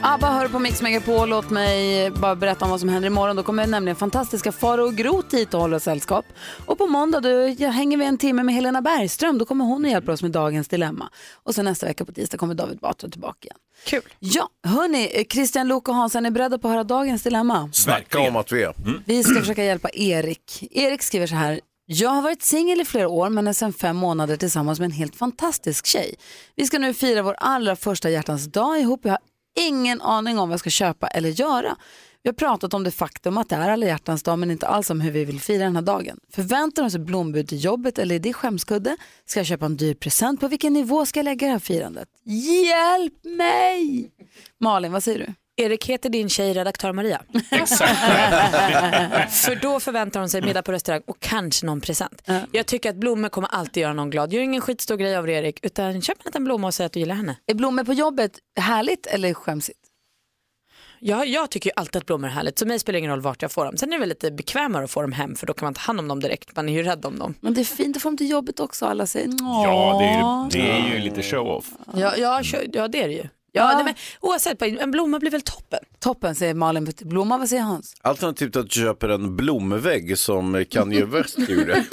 ABBA hör på Mix Megapol. Låt mig bara berätta om vad som händer imorgon. Då kommer nämligen fantastiska Faro och Groth hit och håller sällskap. Och på måndag då hänger vi en timme med Helena Bergström. Då kommer hon och hjälper oss med dagens dilemma. Och sen nästa vecka på tisdag kommer David Batra tillbaka igen. Kul. Ja, hörni, Christian Luuk och Hans, är ni beredda på att höra dagens dilemma? Snacka om att vi är. Vi ska försöka hjälpa Erik. Erik skriver så här. Jag har varit singel i flera år men är sedan fem månader tillsammans med en helt fantastisk tjej. Vi ska nu fira vår allra första hjärtans dag ihop. Jag har ingen aning om vad jag ska köpa eller göra. Vi har pratat om det faktum att det är alla hjärtans dag men inte alls om hur vi vill fira den här dagen. Förväntar de sig blombud till jobbet eller är det skämskudde? Ska jag köpa en dyr present? På vilken nivå ska jag lägga det här firandet? Hjälp mig! Malin, vad säger du? Erik, heter din tjej redaktör Maria? Exakt. För då förväntar hon sig middag på restaurang och kanske någon present. Jag tycker att blommor kommer alltid göra någon glad. Gör ingen skitstor grej av det Erik, utan köp en liten blomma och säg att du gillar henne. Är blommor på jobbet härligt eller skämsigt? Jag, jag tycker ju alltid att blommor är härligt så mig spelar det ingen roll vart jag får dem. Sen är det väl lite bekvämare att få dem hem för då kan man ta hand om dem direkt. Man är ju rädd om dem. Men det är fint att få dem till jobbet också. Alla säger Ja, det är ju, det är ju lite show-off. Ja, ja, ja det är det ju. Ja, det, men, oavsett, en blomma blir väl toppen. Toppen säger Malin. Blomma, vad säger Hans? Alternativt att du köper en blomvägg som Kanye West gjorde.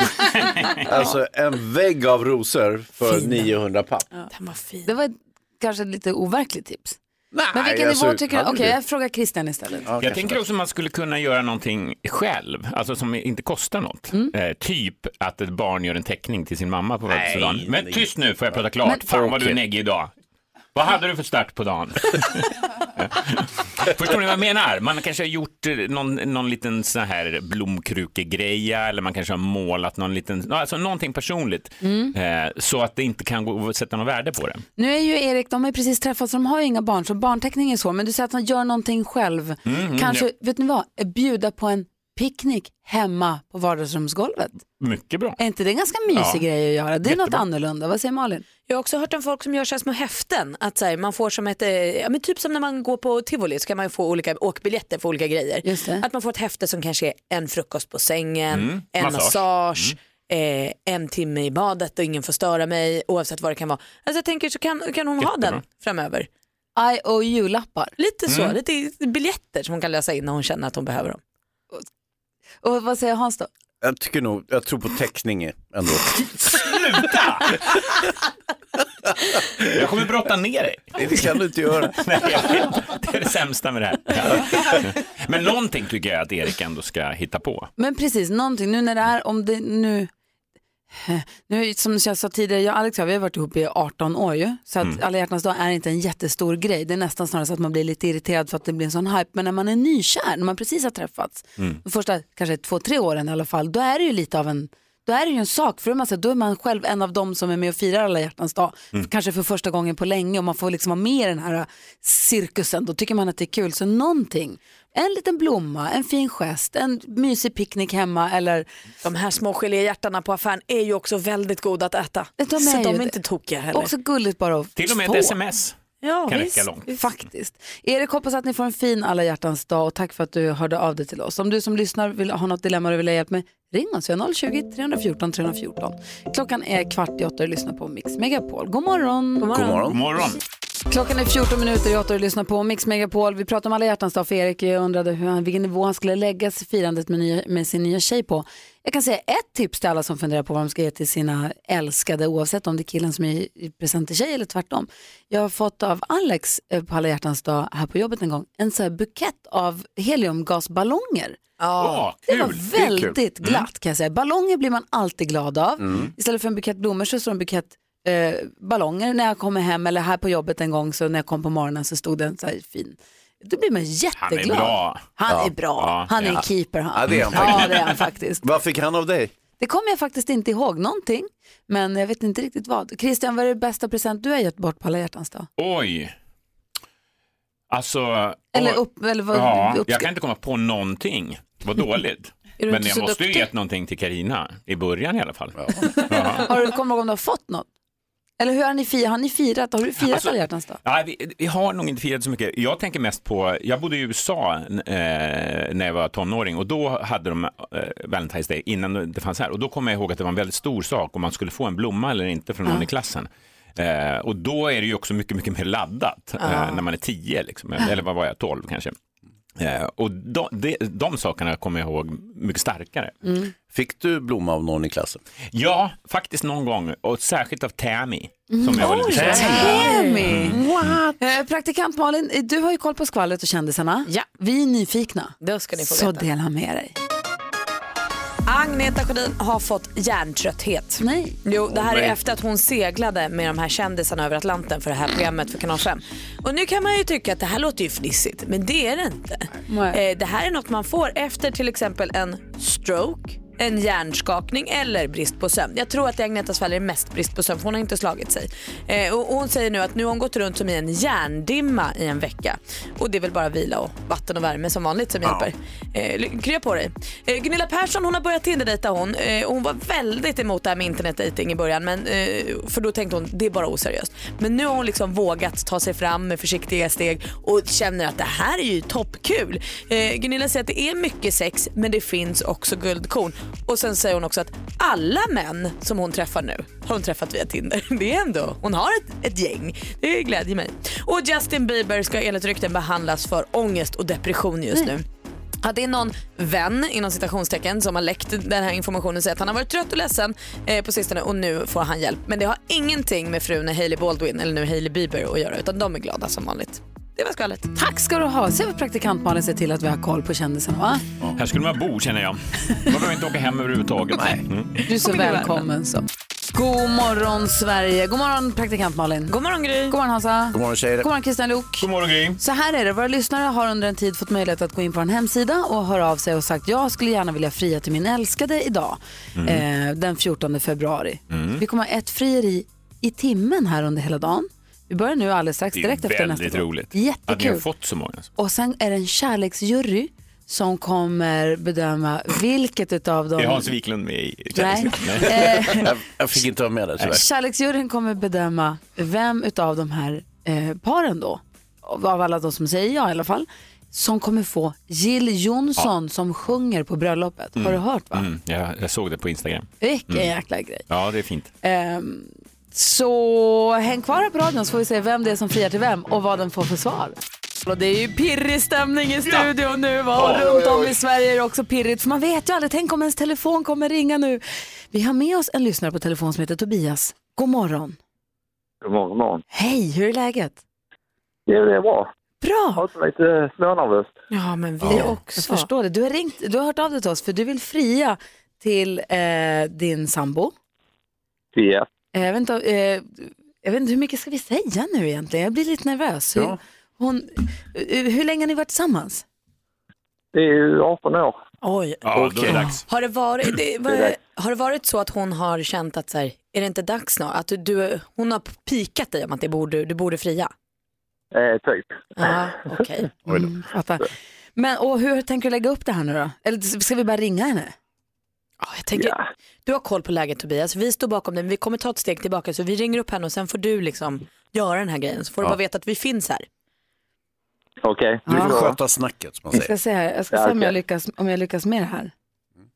alltså en vägg av rosor för 900 papp. Den var fin. Det var kanske ett lite overkligt tips. Men vilken alltså, nivå tycker du? Okej, det. jag frågar Christian istället. jag tänker också att man skulle kunna göra någonting själv, alltså som inte kostar något. Mm. Eh, typ att ett barn gör en teckning till sin mamma på födelsedagen. Men nej. tyst nu får jag prata klart. Men- Fan vad du är neggig idag. Vad hade du för start på dagen? Förstår ni vad jag menar? Man kanske har gjort eh, någon, någon liten sån här blomkrukegreja eller man kanske har målat någon liten, alltså någonting personligt. Mm. Eh, så att det inte kan gå sätta något värde på det. Nu är ju Erik, de har ju precis träffats, så de har ju inga barn, så barnteckning är så. Men du säger att han gör någonting själv. Mm, Kanske, ja. vet ni vad, bjuda på en picknick hemma på vardagsrumsgolvet. Mycket bra. Är inte det en ganska mysig Ja. grej att göra? Det är något Jättebra. annorlunda. Vad säger Malin? Jag har också hört om folk som gör så här små häften. Att så här, man får som ett, eh, ja, men typ som när man går på tivoli så kan man få olika åkbiljetter för olika grejer. Att man får ett häfte som kanske är en frukost på sängen, Mm, en massage. massage, eh, en timme i badet och ingen får störa mig oavsett vad det kan vara. Alltså jag tänker så kan, kan hon ha den framöver. IOU-lappar. Lite så, Mm. lite biljetter som hon kan lösa in när hon känner att hon behöver dem. Och vad säger Hans då? Jag tycker nog, jag tror på teckning ändå. Jag kommer brotta ner dig. Det kan du inte göra. Nej. Det är det sämsta med det här. Men någonting tycker jag att Erik ändå ska hitta på. Men precis, någonting. Nu när det är, om det nu... Nu, som jag sa tidigare, jag och Alex vi har varit ihop i 18 år ju. Så att Mm. alla hjärtans dag är inte en jättestor grej. Det är nästan snarare så att man blir lite irriterad för att det blir en sån hype. Men när man är nykär, när man precis har träffats, Mm. de första kanske två, tre åren i alla fall, då är det ju lite av en då är det ju en sak, för man, då är man själv en av dem som är med och firar alla hjärtans dag. Mm. Kanske för första gången på länge och man får liksom vara med i den här cirkusen. Då tycker man att det är kul. Så någonting, en liten blomma, en fin gest, en mysig picknick hemma eller... De här små geléhjärtarna på affären är ju också väldigt goda att äta. De är så ju de är inte tokiga heller. Också gulligt bara att Till och med få. ett sms Ja, kan visst. räcka långt. Faktiskt. Erik, hoppas att ni får en fin alla hjärtans dag och tack för att du hörde av dig till oss. Om du som lyssnar vill ha något dilemma du vill ha hjälp med, ring oss. Vi har 020-314 314. Klockan är kvart i åtta och du lyssnar på Mix Megapol. God morgon. God morgon. God morgon. God morgon. Klockan är 14 minuter i åtta och du lyssnar på Mix Megapol. Vi pratar om alla hjärtans dag för Erik jag undrade hur han, vilken nivå han skulle lägga firandet med, nya, med sin nya tjej på. Jag kan säga ett tips till alla som funderar på vad de ska ge till sina älskade oavsett om det är killen som är present till tjej eller tvärtom. Jag har fått av Alex eh, på alla hjärtans dag här på jobbet en gång en så här bukett av heliumgasballonger. Ja, Det kul. var Det väldigt Mm. glatt kan jag säga. Ballonger blir man alltid glad av. Mm. Istället för en bukett blommor så står en bukett eh, ballonger när jag kommer hem eller här på jobbet en gång så när jag kom på morgonen så stod det en så här fin. Då blir man jätteglad. bra. Han Ja. är bra. Ja. Han är en Ja. keeper han. Ja, det är han Ja, faktiskt. det är han faktiskt. Vad fick han av dig? Det kommer jag faktiskt inte ihåg någonting. Men jag vet inte riktigt vad. Christian, vad är det bästa present du har gett bort på alla hjärtans dag? Oj. Alltså, Eller upp- eller vad- ja, jag kan inte komma på någonting. Vad dåligt. Är du Men jag måste ju duktig? gett någonting till Karina i början i alla fall. Har du kommit ihåg om du har fått något? Eller hur har ni firat? Har ni firat? Har du firat Alltså- alla hjärtans dag? Ja, vi, vi har nog inte firat så mycket. Jag tänker mest på, jag bodde i USA eh, när jag var tonåring och då hade de eh, Valentine's Day innan det fanns här och då kommer jag ihåg att det var en väldigt stor sak om man skulle få en blomma eller inte från någon Ja. i klassen. Eh, och då är det ju också mycket, mycket mer laddat Ja. eh, när man är tio, liksom, eller vad var jag, tolv kanske. Eh, och de, de, de sakerna kommer jag ihåg mycket starkare. Fick du blomma av någon i klassen? Ja, faktiskt någon gång och särskilt av Tammy. Mm. Som jag var lite kär i. Tammy! Eh, Praktikant Malin, du har ju koll på skvallret och kändisarna. Ja. Vi är nyfikna. Då ska ni få Så veta. dela med dig. Agneta Sjödin har fått hjärntrötthet. Nej. Jo, det här är efter att hon seglade med de här kändisarna över Atlanten för det här programmet för Kanal 5. Och nu kan man ju tycka att det här låter ju fnissigt, men det är det inte. Eh, det här är något man får efter till exempel en stroke, en hjärnskakning eller brist på sömn. Jag tror att i Agnetas fall är det mest brist på sömn för hon har inte slagit sig. Eh, och hon säger nu att nu har hon gått runt som i en hjärndimma i en vecka. Och det är väl bara vila och vatten och värme som vanligt som hjälper. Eh, krya på dig. Eh, Gunilla Persson hon har börjat Tinder-dejta hon. Eh, hon var väldigt emot det här med internetdejting i början men, eh, för då tänkte hon det är bara oseriöst. Men nu har hon liksom vågat ta sig fram med försiktiga steg och känner att det här är ju toppkul. Eh, Gunilla säger att det är mycket sex men det finns också guldkorn. Och sen säger hon också att alla män som hon träffar nu har hon träffat via Tinder. Det är ändå, hon har ett, ett gäng. Det glädjer mig. Och Justin Bieber ska enligt rykten behandlas för ångest och depression just nu. Att det är någon vän inom citationstecken som har läckt den här informationen säger att han har varit trött och ledsen eh, på sistone och nu får han hjälp. Men det har ingenting med frun Hailey Baldwin eller nu Hailey Bieber att göra utan de är glada som vanligt. Det var skvallret. Tack ska du ha. Se vad praktikant Malin ser till att vi har koll på kändisen va? Här skulle man bo känner jag. Man behöver inte åka hem överhuvudtaget. Mm. Du är så välkommen så. God morgon Sverige. God morgon praktikant Malin. God morgon Gry. God morgon Hansa. God morgon tjejer. God morgon Christian Luuk. God morgon Gry. Så här är det, våra lyssnare har under en tid fått möjlighet att gå in på en hemsida och höra av sig och sagt jag skulle gärna vilja fria till min älskade idag, eh, den 14 februari. Mm. Vi kommer ha ett frieri i timmen här under hela dagen. Vi börjar nu alldeles strax, Det direkt är efter nästa väldigt gång. roligt att ni har Jättekul. fått så många. Och sen är det en kärleksjury som kommer bedöma vilket utav dem... Är Hans Wiklund med i Nej. Nej. Jag, jag fick inte vara med där tyvärr. Kärleksjuryn kommer bedöma vem utav de här eh, paren då, av alla de som säger ja i alla fall, som kommer få Jill Johnson som sjunger på bröllopet. Har du hört va? Mm, jag, jag såg det på Instagram. Vilken Mm. jäkla grej. Ja, det är fint. Ehm, så häng kvar här på radion så får vi se vem det är som friar till vem och vad den får för svar. Och det är ju pirrig stämning i studion nu va? och Oj, runt om oj. i Sverige är det också pirrigt för man vet ju aldrig, tänk om ens telefon kommer ringa nu. Vi har med oss en lyssnare på telefon som heter Tobias. God morgon. God morgon, god morgon. Hej, hur är läget? Jo, det är bra. Bra! Jag har lite smånervöst. Ja, men vi Jag förstår det. Du har, ringt, du har hört av dig till oss för du vill fria till eh, din sambo. Ja. Eh, Jag vet, inte, eh, jag vet inte, hur mycket ska vi säga nu egentligen? Jag blir lite nervös. Hur, hon, eh, hur länge har ni varit tillsammans? Det är ju 18 år. Oj. Ja, då är det dags. Har det, varit, det, var, har det varit så att hon har känt att så här, är det inte dags snart? Att du, du, hon har pikat dig om att det borde, du borde fria? Eh, typ. Ja, okej. Mm, fattar. Men och hur tänker du lägga upp det här nu då? Eller ska vi bara ringa henne? Jag tänker, Du har koll på läget Tobias, vi står bakom dig men vi kommer ta ett steg tillbaka så vi ringer upp henne och sen får du liksom göra den här grejen så får du Ja. bara veta att vi finns här. Okej. Du får Ja. sköta snacket som man Jag ska säger. se, här. Jag ska Ja, se om, jag okej. lyckas, om jag lyckas med det här.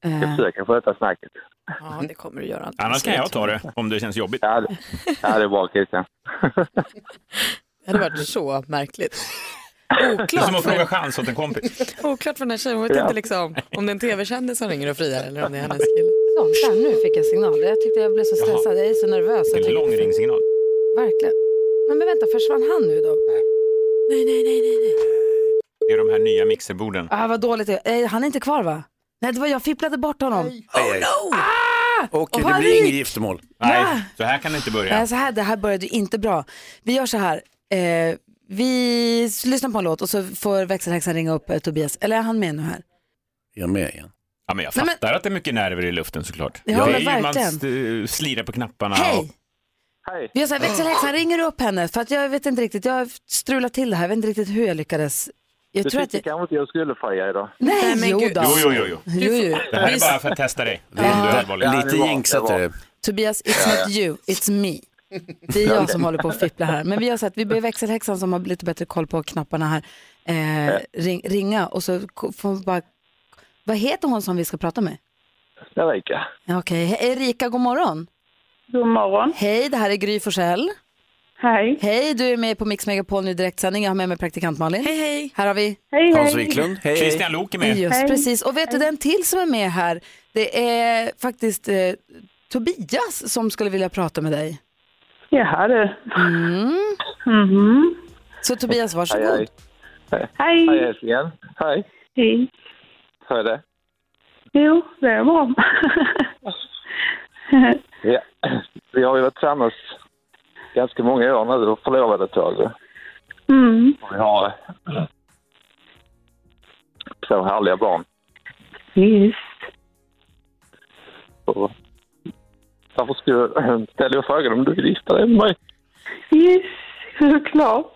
Jag Eh, försöker sköta snacket. Ja, det kommer du göra. Annars kan jag ta det om det känns jobbigt. Ja, det, ja, det är bra Christian. Det hade varit så märkligt. Det är som Oklart att fråga för, chans åt en kompis. oklart för den här tjejen, hon vet Ja. inte liksom om det är en tv-kändis som ringer och friar eller om det är hennes kille. så, där, nu fick jag signal. Jag tyckte jag blev så Jaha. stressad. Jag är så nervös. Jag En tycker- lång ringsignal. Verkligen. Nej, men vänta, försvann han nu då? Nej, nej, nej, nej. nej. Det är de här nya mixerborden. Ah, vad dåligt det är. Eh, Han är inte kvar va? Nej, det var jag fipplade bort honom. Aj, aj. Ah! Okej, Vad det blir inget giftermål. Nej, så här kan det inte börja. Nej, så här, det här började inte bra. Vi gör så här. Eh, vi lyssnar på en låt och så får växelhäxan ringa upp eh, Tobias. Eller är han med nu här? Är jag med igen? Ja, men jag Nej, fattar att det är mycket nerver i luften såklart. Ja, det men är ju, man verkligen. st- slirar på knapparna. Hej! Och, Hej. Vi gör så här, växelhäxan ringer upp henne för att jag vet inte riktigt, jag har strulat till det här, jag vet inte riktigt hur jag lyckades. Jag Du tror att tyckte jag... kanske inte jag skulle fria idag? Nej, Nej, men jo gud. då. jo, jo, jo, jo. Jo, jo. Det här är bara för att testa dig. Det är Ja. ändå allvarligt. Ja, det Lite var- jinxat det var- är det. Tobias, it's not you, it's me. Det är jag som håller på att fippla här. Men vi har så att vi ber växelhäxan som har lite bättre koll på knapparna här eh, ring, ringa och så får vi bara... Vad heter hon som vi ska prata med? Erika. Okej, He- Erika, god morgon. God morgon. Hej, det här är Gry Forssell. Hej. Hej, du är med på Mix Megapol nu i direktsändning. Jag har med mig praktikant Malin. Hej, hej. Här har vi Hej, Hans hej. Wiklund, hej hej. Christian Lok är med. Just Hej. precis. Och vet du, den till som är med här, det är faktiskt eh, Tobias som skulle vilja prata med dig. Jaha du. Mm. Mhm. Så Tobias, varsågod. hej. Hej, Hej. hej älsklingen. Hej. Hej. Hur är det? Jo, det är bra. Ja. Vi har ju varit tillsammans ganska många år nu och förlovade ett tag. mm. Och vi har två härliga barn. Visst. Och därför skulle jag ställa frågan om du vill gifta dig med mig. Yes, såklart.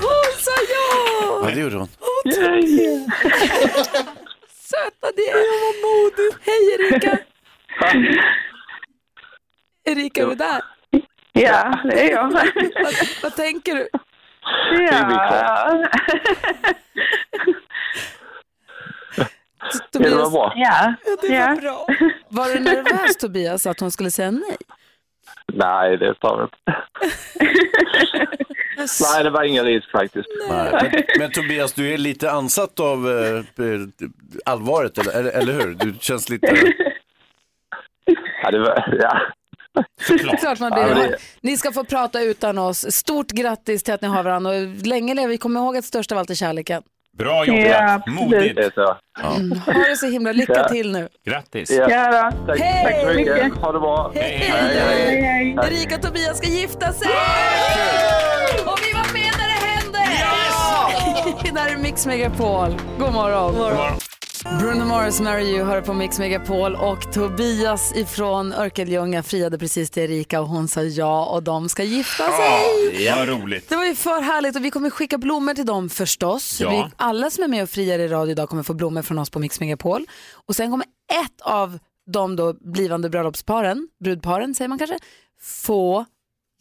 Hon sa ja! Ja, det gjorde hon. Söta det, vad modigt. Hej Erika! Erika, är du där? Ja, det är jag. Vad, vad tänker du? Ja. Tobias, Det var bra. Ja. det var bra. Var du nervös Tobias att hon skulle säga nej? Nej, det tar vi inte. Nej, det var ingen risk faktiskt. Nej. Men, men Tobias, du är lite ansatt av eh, eh, allvaret, eller, eller, eller hur? Du känns lite... Ja, det var, ja. Klart man blir Ja, det. det- Ni ska få prata utan oss. Stort grattis till att ni har varandra och länge lever vi. Kom ihåg att störst av allt är kärleken. Bra jobbat, Ja, modigt. Det är så. Mm. Ha det så himla, lycka Ja. till nu. Grattis. Ja. Ja då. Tack, Hej! tack så mycket. Ha det bra. Hej, Hej, hej. hej. Erika och Tobias ska gifta sig! Och vi var med när det hände! Yes! Där är Mix Megapol. God morgon. God morgon. Bruno Mars, Marry You, hör på Mix Megapol och Tobias ifrån Örkelljunga friade precis till Erika och hon sa ja och de ska gifta sig. Ja, vad roligt. Det var ju för härligt och vi kommer skicka blommor till dem förstås. Ja. Vi, alla som är med och friar i radio idag kommer få blommor från oss på Mix Megapol. Och sen kommer ett av de då blivande bröllopsparen, brudparen säger man kanske, få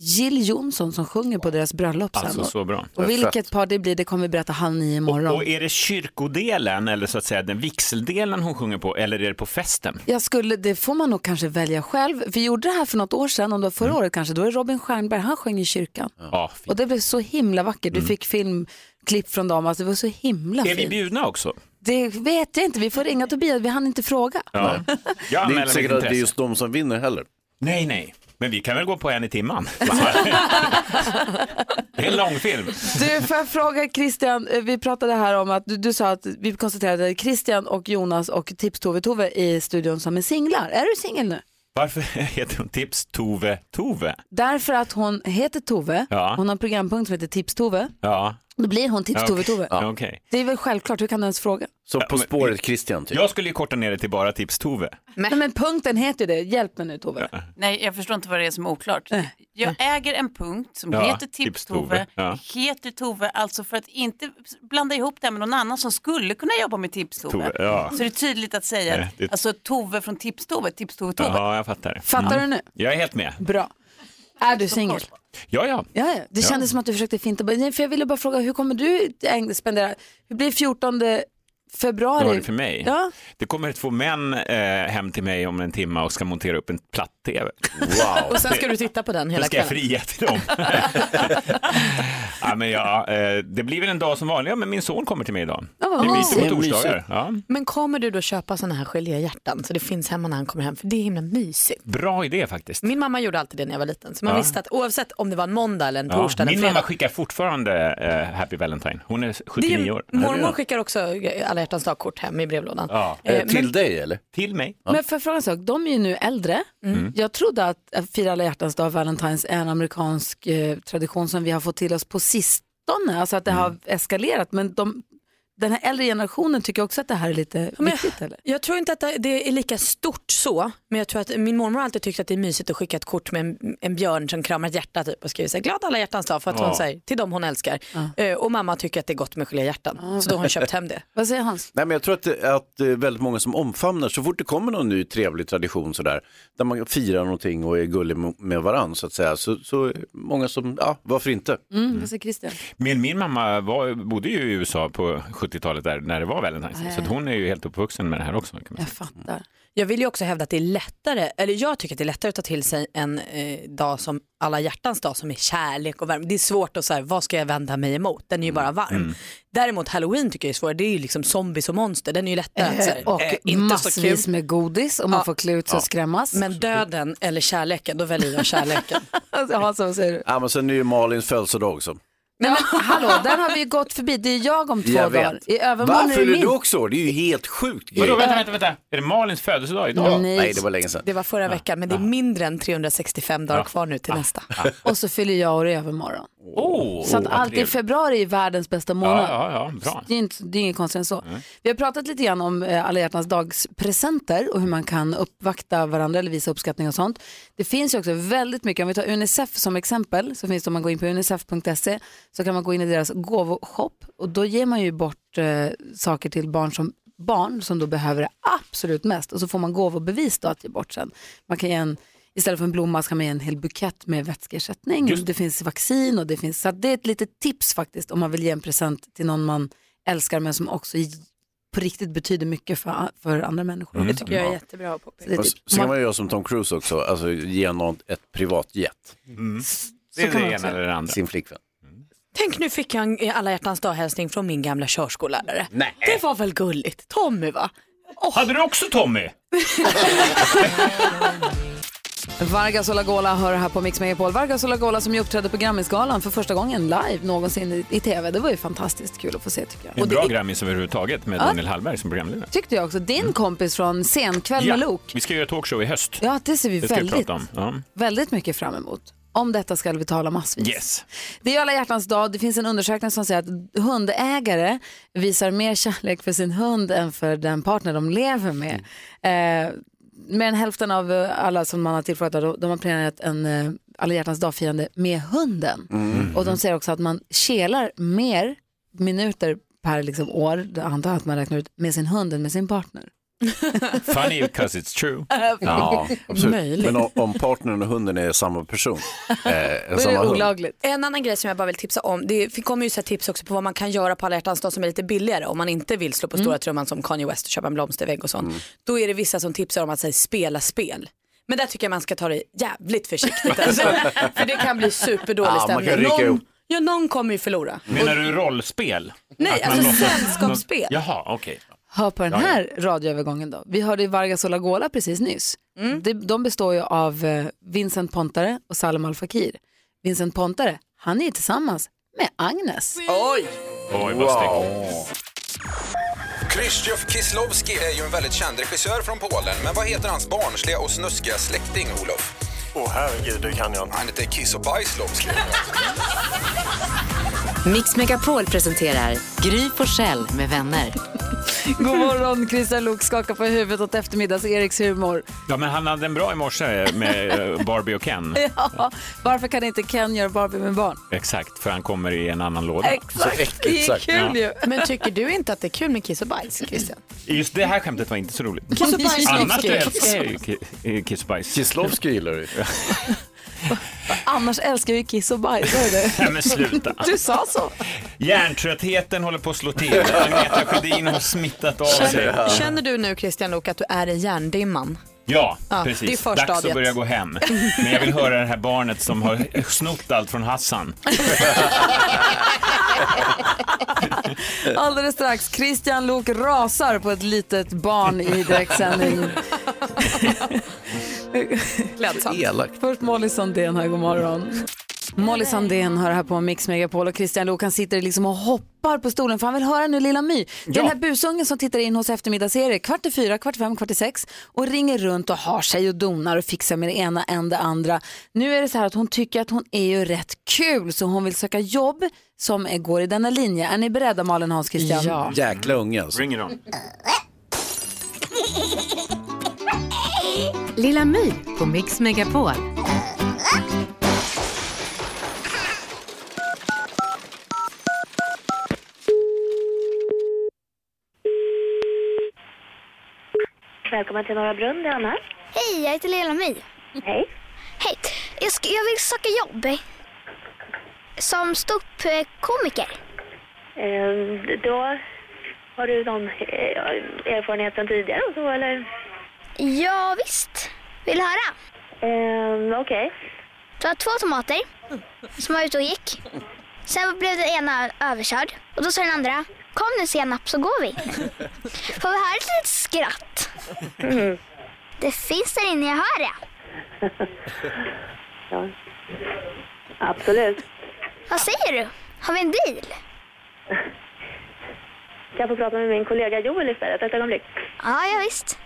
Jill Johnson som sjunger på deras bröllop sen. Alltså så bra. och vilket par det blir det kommer vi berätta halv nio imorgon. Och är det kyrkodelen eller så att säga den vigseldelen hon sjunger på eller är det på festen? Jag skulle, det får man nog kanske välja själv. Vi gjorde det här för något år sedan, om det var förra året kanske, då är Robin Stjernberg, han sjöng i kyrkan. Ja, Och det blev så himla vackert. Du fick filmklipp från dem, alltså det var så himla Är vi fint. bjudna också? Det vet jag inte, vi får ringa Tobias, vi hann inte fråga. Ja. Jag Det är inte säkert att det är just de som vinner heller. Nej, nej. Men vi kan väl gå på en i timman? det är en långfilm. Du, får jag fråga Christian, eh, vi pratade här om att du, du sa att vi konstaterade Christian och Jonas och Tips-Tove-Tove i studion som är singlar. Är du singel nu? Varför heter hon Tips Tove Tove? Därför att hon heter Tove, Ja. hon har en programpunkt som heter Tips-Tove. Ja. Då blir hon Tips-Tove-Tove. Ja, okej. Det är väl självklart, hur kan du ens fråga? Så På spåret Christian, typ. Jag skulle ju korta ner det till bara Tips Tove. Nej. men punkten heter ju det, hjälp mig nu Tove. Nej, jag förstår inte vad det är som är oklart. Jag äger en punkt som Ja, heter Tips-Tove. Tips-Tove. Ja. Heter Tove, alltså för att inte blanda ihop det med någon annan som skulle kunna jobba med Tips-Tove. Tove, ja. Så det är tydligt att säga, Nej, det- alltså Tove från Tips-Tove, Tips-Tove-Tove. Ja, jag fattar. Fattar du nu? Jag är helt med. Bra. Är du singel? Ja, ja. Ja, ja. Det Ja. kändes som att du försökte finta. För jag ville bara fråga, hur kommer du ägna- spendera, hur blir 14 februari? Det var det för mig. Ja. Det kommer två män eh, hem till mig om en timme och ska montera upp en platt-tv. Wow. Och sen ska du titta på den Då hela ska jag kvällen. fria till dem. ja, men ja, eh, det blir väl en dag som vanligt. Ja, men min son kommer till mig idag. Vad det är mysigt. mysigt på torsdagar. Ja. Men kommer du då köpa sådana här geléhjärtan så det finns hemma när han kommer hem? För det är himla mysigt. Bra idé faktiskt. Min mamma gjorde alltid det när jag var liten. Så man Ja. visste att oavsett om det var en måndag eller en Ja, torsdag min mamma skickar fortfarande eh, Happy Valentine. Hon är Det 79 är, år. mormor skickar också alla hjärtans dag-kort hem i brevlådan. Ja. Eh, Eh, till men- dig eller? Till mig. Men för fråga en sak, de är ju nu äldre. Mm. Jag trodde att att fira alla hjärtans dag, Valentine's, är en amerikansk eh, tradition som vi har fått till oss på sistone. Alltså att det Mm. har eskalerat. Men de, den här äldre generationen tycker också att det här är lite viktigt eller? Jag tror inte att det- är lika stort så, men jag tror att min mormor har alltid tyckt att det är mysigt att skicka ett kort med en, en björn som kramar ett hjärta typ, och skriver så här, glad alla hjärtans dag för att Ja. hon säger till dem hon älskar. Eh, och mamma tycker att det är gott med geléhjärtan, så då har hon köpt hem det. Vad säger Hans? Nej, men jag tror att, det- att det är väldigt många som omfamnar så fort det kommer någon ny trevlig tradition sådär, där man firar någonting och är gullig med- varandra så att säga, så, så många som, ja, varför inte? Mm, vad säger Christian? Men min mamma var, bodde ju i USA på 70-talet där, när det var Valentine's Day, så att hon är ju helt uppvuxen med det här också. Kan man Jag fattar. Jag vill ju också hävda att det är lättare, eller jag tycker att det är lättare att ta till sig en eh, dag som alla hjärtans dag som är kärlek och värme. Det är svårt att säga, vad ska jag vända mig emot? Den är ju bara varm. Mm. Däremot halloween tycker jag är svårare, det är ju liksom zombies och monster, den är ju lättare att säga. Eh, och eh, inte så kul. massvis med godis och man Ja. får klä ut sig och skrämmas. Men döden eller kärleken, då väljer jag kärleken. Hans, vad säger du? Ja, men sen är ju Malins födelsedag också. Nej, men, hallå, den har vi ju gått förbi. Det är jag om två Jag dagar. I övermorgon är Varför det är min. du också? Det är ju helt sjukt. Vadå, vänta, vänta, vänta. Är det Malins födelsedag idag? Ja. Nej, det var länge sedan. Det var förra veckan, men det är mindre än 365 dagar Ja. kvar nu till nästa. Och så fyller jag år i övermorgon. Oh, Så att vad allt i trevligt. februari är världens bästa månad. Ja, ja, ja, bra. Det är, inte, det är inget konstigt än så. Vi har pratat lite grann om eh, alla hjärtans dags presenter och hur man kan uppvakta varandra eller visa uppskattning och sånt. Det finns ju också väldigt mycket, om vi tar Unicef som exempel, så finns det om man går in på unicef.se så kan man gå in i deras gåvoshop och då ger man ju bort eh, saker till barn som barn som då behöver det absolut mest och så får man gåvobevis då att ge bort sen. Man kan ge en Istället för en blomma så kan man ge en hel bukett med vätskeersättning. Just. Det finns vaccin och det finns, så det är ett litet tips faktiskt om man vill ge en present till någon man älskar men som också på riktigt betyder mycket för, för andra människor. Mm. Det tycker jag är jättebra att Så det är Och typ- så kan man göra som Tom Cruise också, alltså ge någon ett privatjet. Mm. Det är kan det ena eller det andra. Sin flickvän. Tänk nu fick jag en alla hjärtans dag-hälsning från min gamla körskollärare. Nej. Det var väl gulligt. Tommy va? Hade du också Tommy? Vargas och Lagola hör här på Mix Megapol. Vargas och Lagola som ju uppträdde på Grammisgalan för första gången live någonsin i, i tv. Det var ju fantastiskt kul att få se tycker jag. En Och bra det Grammis överhuvudtaget med Ja. Daniel Hallberg som programledare. tyckte jag också. Din kompis från Scenkväll Ja, med Lok. vi ska göra talkshow i höst. Ja, det ser vi Det vi väldigt, prata om. Ja. väldigt mycket fram emot. Om detta ska vi tala massvis. Yes. Det är alla hjärtans dag. Det finns en undersökning som säger att hundägare visar mer kärlek för sin hund än för den partner de lever med. Eh, mer än hälften av alla som man har tillfrågat de, har planerat en eh, alla hjärtans dag-firande med hunden. Mm. Och de säger också att man kelar mer minuter per liksom, år, antar att man räknar ut, med sin hund än med sin partner. Funny because it's true. Ja, absolut. Möjligt. Men om, om partnern och hunden är samma person. Eh, är samma det hund. olagligt. En annan grej som jag bara vill tipsa om, det kommer ju så här tips också på vad man kan göra på alla hjärtans dag som är lite billigare om man inte vill slå på stora trumman som Kanye West och köpa en blomstervägg och sånt. Då är det vissa som tipsar om att säga, spela spel. Men där tycker jag man ska ta det jävligt försiktigt alltså. För det kan bli superdålig Ja, man stämning. kan rycka någon, ja, någon kommer ju förlora. Menar du rollspel? Nej, alltså sällskapsspel. Jaha, okej. Hör på den Ja, ja. här radioövergången då. Vi hörde ju Vargas och Lagola precis nyss. De, de består ju av eh, Vincent Pontare och Salem Al Fakir. Vincent Pontare, han är ju tillsammans med Agnes. Oj! Oj, vad snyggt. Krzysztof Kieslowski är ju en väldigt känd regissör från Polen. Men vad heter hans barnsliga och snuskiga släkting, Olof? Åh herregud, det kan jag inte. Han heter Kiss och Bajslowski. Mix Megapol presenterar Gry Forssell med vänner. God morgon, Christian Luuk skakar på huvudet åt eftermiddags-Eriks humor. Ja, men han hade en bra i morse med eh, Barbie och Ken. Ja, varför kan inte Ken göra Barbie med barn? Exakt, för han kommer i en annan låda. Exakt, det är kul ju. Men tycker du inte att det är kul med kiss och bajs, Christian? Just det här skämtet var inte så roligt. Kiss och bajs, Annars älskar jag Kiss och Bajs. Kislovski gillar du. Annars älskar vi kiss och bajs, hör du? Nej men sluta. Du sa så. Hjärntröttheten håller på att slå till. Agneta Sjödin har smittat av sig. Känner, känner du nu, Christian Luuk, att du är i hjärndimman? Ja, Ja, precis. det är Dags att börja gå hem. Men jag vill höra det här barnet som har snott allt från Hassan. Alldeles strax, Christian Luuk rasar på ett litet barn i direktsändning. Klädsamt. Elakt. Först Molly Sandén här, god morgon. Molly Sandén hör här på Mix Megapol och Christian Luuk han sitter liksom och hoppar på stolen för han vill höra nu Lilla My. Det är den här busungen som tittar in hos eftermiddagsserie kvart i fyra, kvart i fem, kvart i sex och ringer runt och har sig och donar och fixar med det ena än det andra. Nu är det så här att hon tycker att hon är ju rätt kul så hon vill söka jobb som går i denna linje. Är ni beredda Malin Hans Christian? Ja. Jäkla unge alltså. Bring it on. Lilla My på Mix Megapol. Välkommen till Norra Brunn, det är Anna. Hej, jag heter Lilla My. Hej. Hej, jag, ska, jag vill söka jobb. Som ståuppkomiker. Eh, då har du någon eh, erfarenhet sedan tidigare och så, eller? Ja, visst. Vill du höra? Eh, Okej. Det var två tomater som var ute och gick. Sen blev den ena överkörd och då sa den andra Kom nu senap så går vi. Får vi höra ett litet skratt? Det finns där inne, jag hör det. Ja. Absolut. Vad säger du? Har vi en deal? Kan jag få prata med min kollega Joel istället ett ögonblick? Ja, ja visst.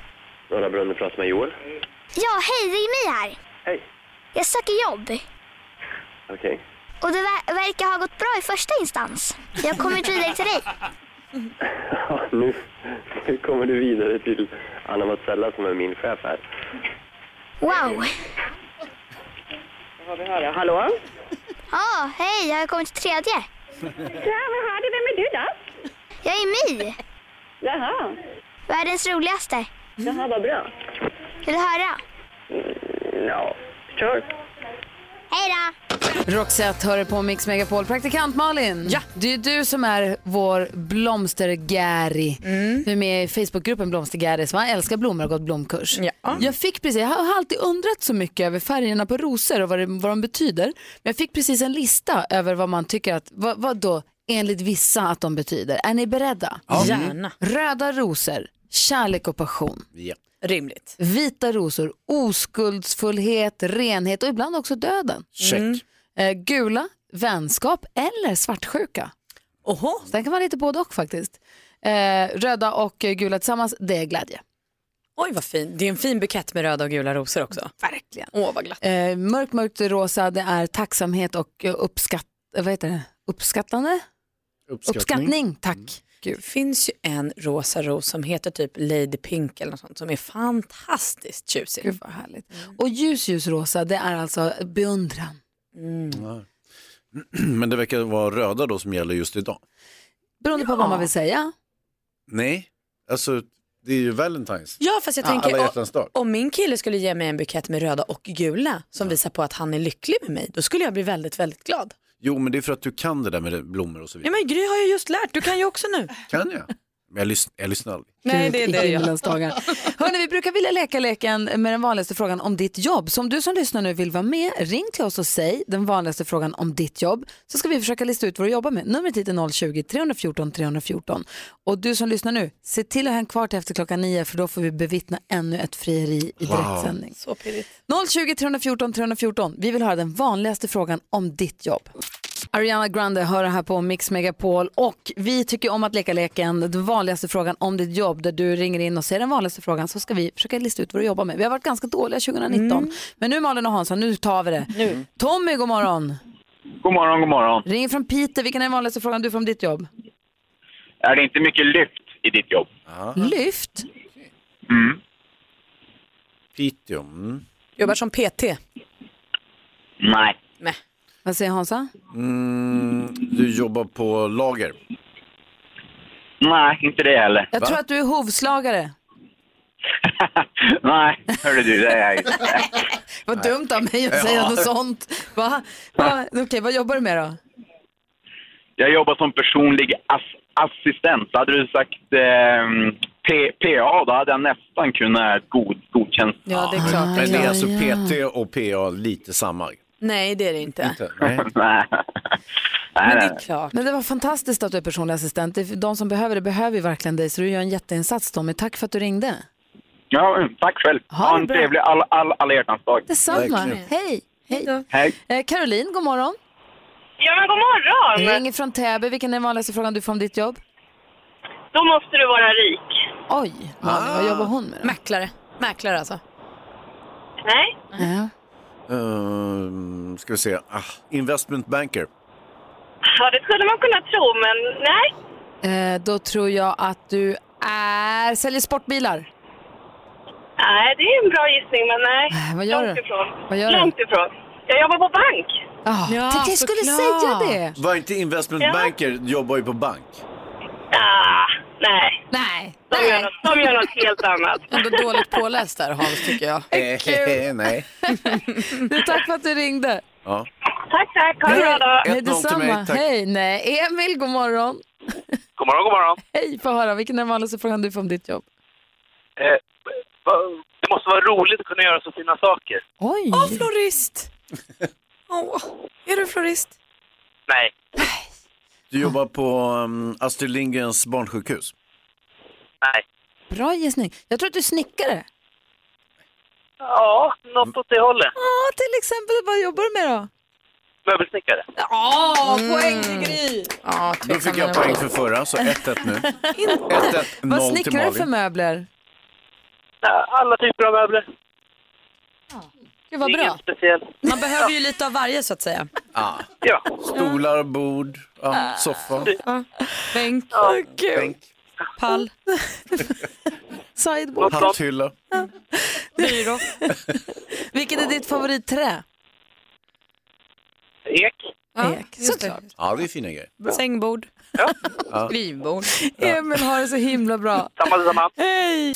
Norra Brunn pratar med Joel. Ja, hej, det är mig här. Hej. Jag söker jobb. Okej. Och det ver- verkar ha gått bra i första instans. Jag har kommit vidare till dig. Ja, nu, nu kommer du vidare till Anna Matsella som är min chef här. Wow. Vad har vi höra? Hallå? Ja, hej, jag har kommit till tredje. Ja, vad har du? Vem är du då? Jag är My. Jaha. Världens roligaste. Jaha, vad bra. Vill du höra? Ja, sure. Hej då! Roxette hör på Mix Megapol. Praktikant Malin, ja. det är du som är vår blomstergäri. Du är med i Facebookgruppen Blomstergäri som älskar blommor och gått blomkurs. Jag fick precis, jag har alltid undrat så mycket över färgerna på rosor och vad, det, vad de betyder. Men jag fick precis en lista över vad man tycker att, vad, vad då enligt vissa att de betyder. Är ni beredda? Gärna. Röda rosor, kärlek och passion. Ja. Rimligt. Vita rosor, oskuldsfullhet, renhet och ibland också döden. Check. Mm. Eh, gula, vänskap eller svartsjuka. Oho. Så den kan vara lite både och faktiskt. Eh, röda och gula tillsammans, det är glädje. Oj vad fin. Det är en fin bukett med röda och gula rosor också. Verkligen. Åh vad glatt. Eh, mörkt, mörkt rosa, det är tacksamhet och uppskatt, vad heter det? uppskattande? Uppskattning, tack. Det finns ju en rosa ros som heter typ Lady Pink eller något sånt som är fantastiskt tjusig. Gud vad härligt. Och ljus, ljus rosa, det är alltså beundran. Ja. Men det verkar vara röda då som gäller just idag. Beroende på vad man vill säga. Nej, alltså det är ju Valentine's. Ja fast jag Ja, tänker dag. om min kille skulle ge mig en bukett med röda och gula som visar på att han är lycklig med mig då skulle jag bli väldigt väldigt glad. Jo, men det är för att du kan det där med blommor och så Ja vidare. men Gry har ju just lärt, du kan ju också nu. Kan jag? Men jag, lys- jag lyssnar aldrig. Nej, det är det i jag. Hörrni, vi brukar vilja leka leken med den vanligaste frågan om ditt jobb. Så om du som lyssnar nu vill vara med, ring till oss och säg den vanligaste frågan om ditt jobb. Så ska vi försöka lista ut vad du jobbar med. Numret hit är 020-314 314. Och du som lyssnar nu, se till att ha en kvar till efter klockan nio för då får vi bevittna ännu ett frieri i Wow. direktsändning. Så pirrigt. 020 314 314. Vi vill höra den vanligaste frågan om ditt jobb. Ariana Grande hör här på Mix Megapol och vi tycker om att leka leken, den vanligaste frågan om ditt jobb där du ringer in och säger den vanligaste frågan så ska vi försöka lista ut vad du jobbar med. Vi har varit ganska dåliga 2019 men nu Malin och Hansson, nu tar vi det. Tommy, god morgon. God morgon, god morgon. Ringer från Piteå, vilken är den vanligaste frågan du får om ditt jobb? Är det inte mycket lyft i ditt jobb? Lyft? Mm. Piteå. Mm. Jobbar som PT. Nej. Nej. Vad säger Hansa? Mm, du jobbar på lager. Nej, inte det heller. Jag tror att du är hovslagare. Nej, hörru du, det är jag inte. Vad dumt av mig att säga Ja. något sånt. Va? Va? Okej, vad jobbar du med då? Jag jobbar som personlig ass- assistent. Hade du sagt eh, P- PA, då hade jag nästan kunnat god, godkänt. Ja, det är klart. Men det är alltså PT och PA lite samma. Nej det är det inte. Inte? Nej. Nej. Men det är klart. Men det var fantastiskt att du är personlig assistent. De som behöver det behöver ju verkligen dig, så du gör en jätteinsats Tommy. Tack för att du ringde. Ja, tack själv. Ha Ha det en bra. trevlig all, all, alla hjärtans dag. Detsamma. Hej. Hej. Hej. Eh, Caroline, god morgon. Ja, men god morgon. Ringer från Täby. Vilken är den vanligaste frågan du får om ditt jobb? Då måste du vara rik. Oj, Malin, vad jobbar hon med då? Mäklare. Mäklare alltså. Nej. Ja. Ehm, ska vi se. Ah, investment banker. Ja, det skulle man kunna tro, men nej. Eh, då tror jag att du är... säljer sportbilar. Nej, det är en bra gissning, men nej. Äh, vad gör Långt du? ifrån. Vad gör du? Långt ifrån. Jag jobbar på bank. Ah, Ja, tänkte jag skulle såklart. säga det. Var inte investment Ja. banker jobbar ju på bank? Ah, nej. Nej. De gör något, de gör något helt annat. Ändå dåligt påläst där Hans tycker jag. Eh, nej. Du, tack för att du ringde. Ja. Tack, tack. Ha en bra dag. Hej 1-0 till mig, tack. Hej. Nej, Emil, god morgon. God morgon, god morgon. Hej, få höra. Vilken är den vanligaste frågan du får om ditt jobb? Eh, va- det måste vara roligt att kunna göra så fina saker. Oj! Åh, florist! Åh, är du florist? Nej. Du jobbar på um, Astrid Lindgrens barnsjukhus. Nej. Bra gissning. Jag tror att du är snickare. Ja, något åt det hållet. Ja, till exempel. Vad jobbar du med då? Möbelsnickare. Ja, poäng till Gry. Ja, Då fick jag poäng för förra, så 1-1 nu. 1-1, Vad 0 till snickrar du för Malin. möbler? Alla typer av möbler. Gud vad bra. Inget speciellt. Man behöver ju lite av varje så att säga. Ja. Ja. Stolar, bord, ja, soffa. Bänk, Bänk. pall, sideboard, Hatthylla. byrå. Vilket är ditt favoritträ? Ek. Ek, såklart. Ja, det är fina grejer. Sängbord. Ja. Skrivbord. Emil har det så himla bra. Samma, samma. Hej!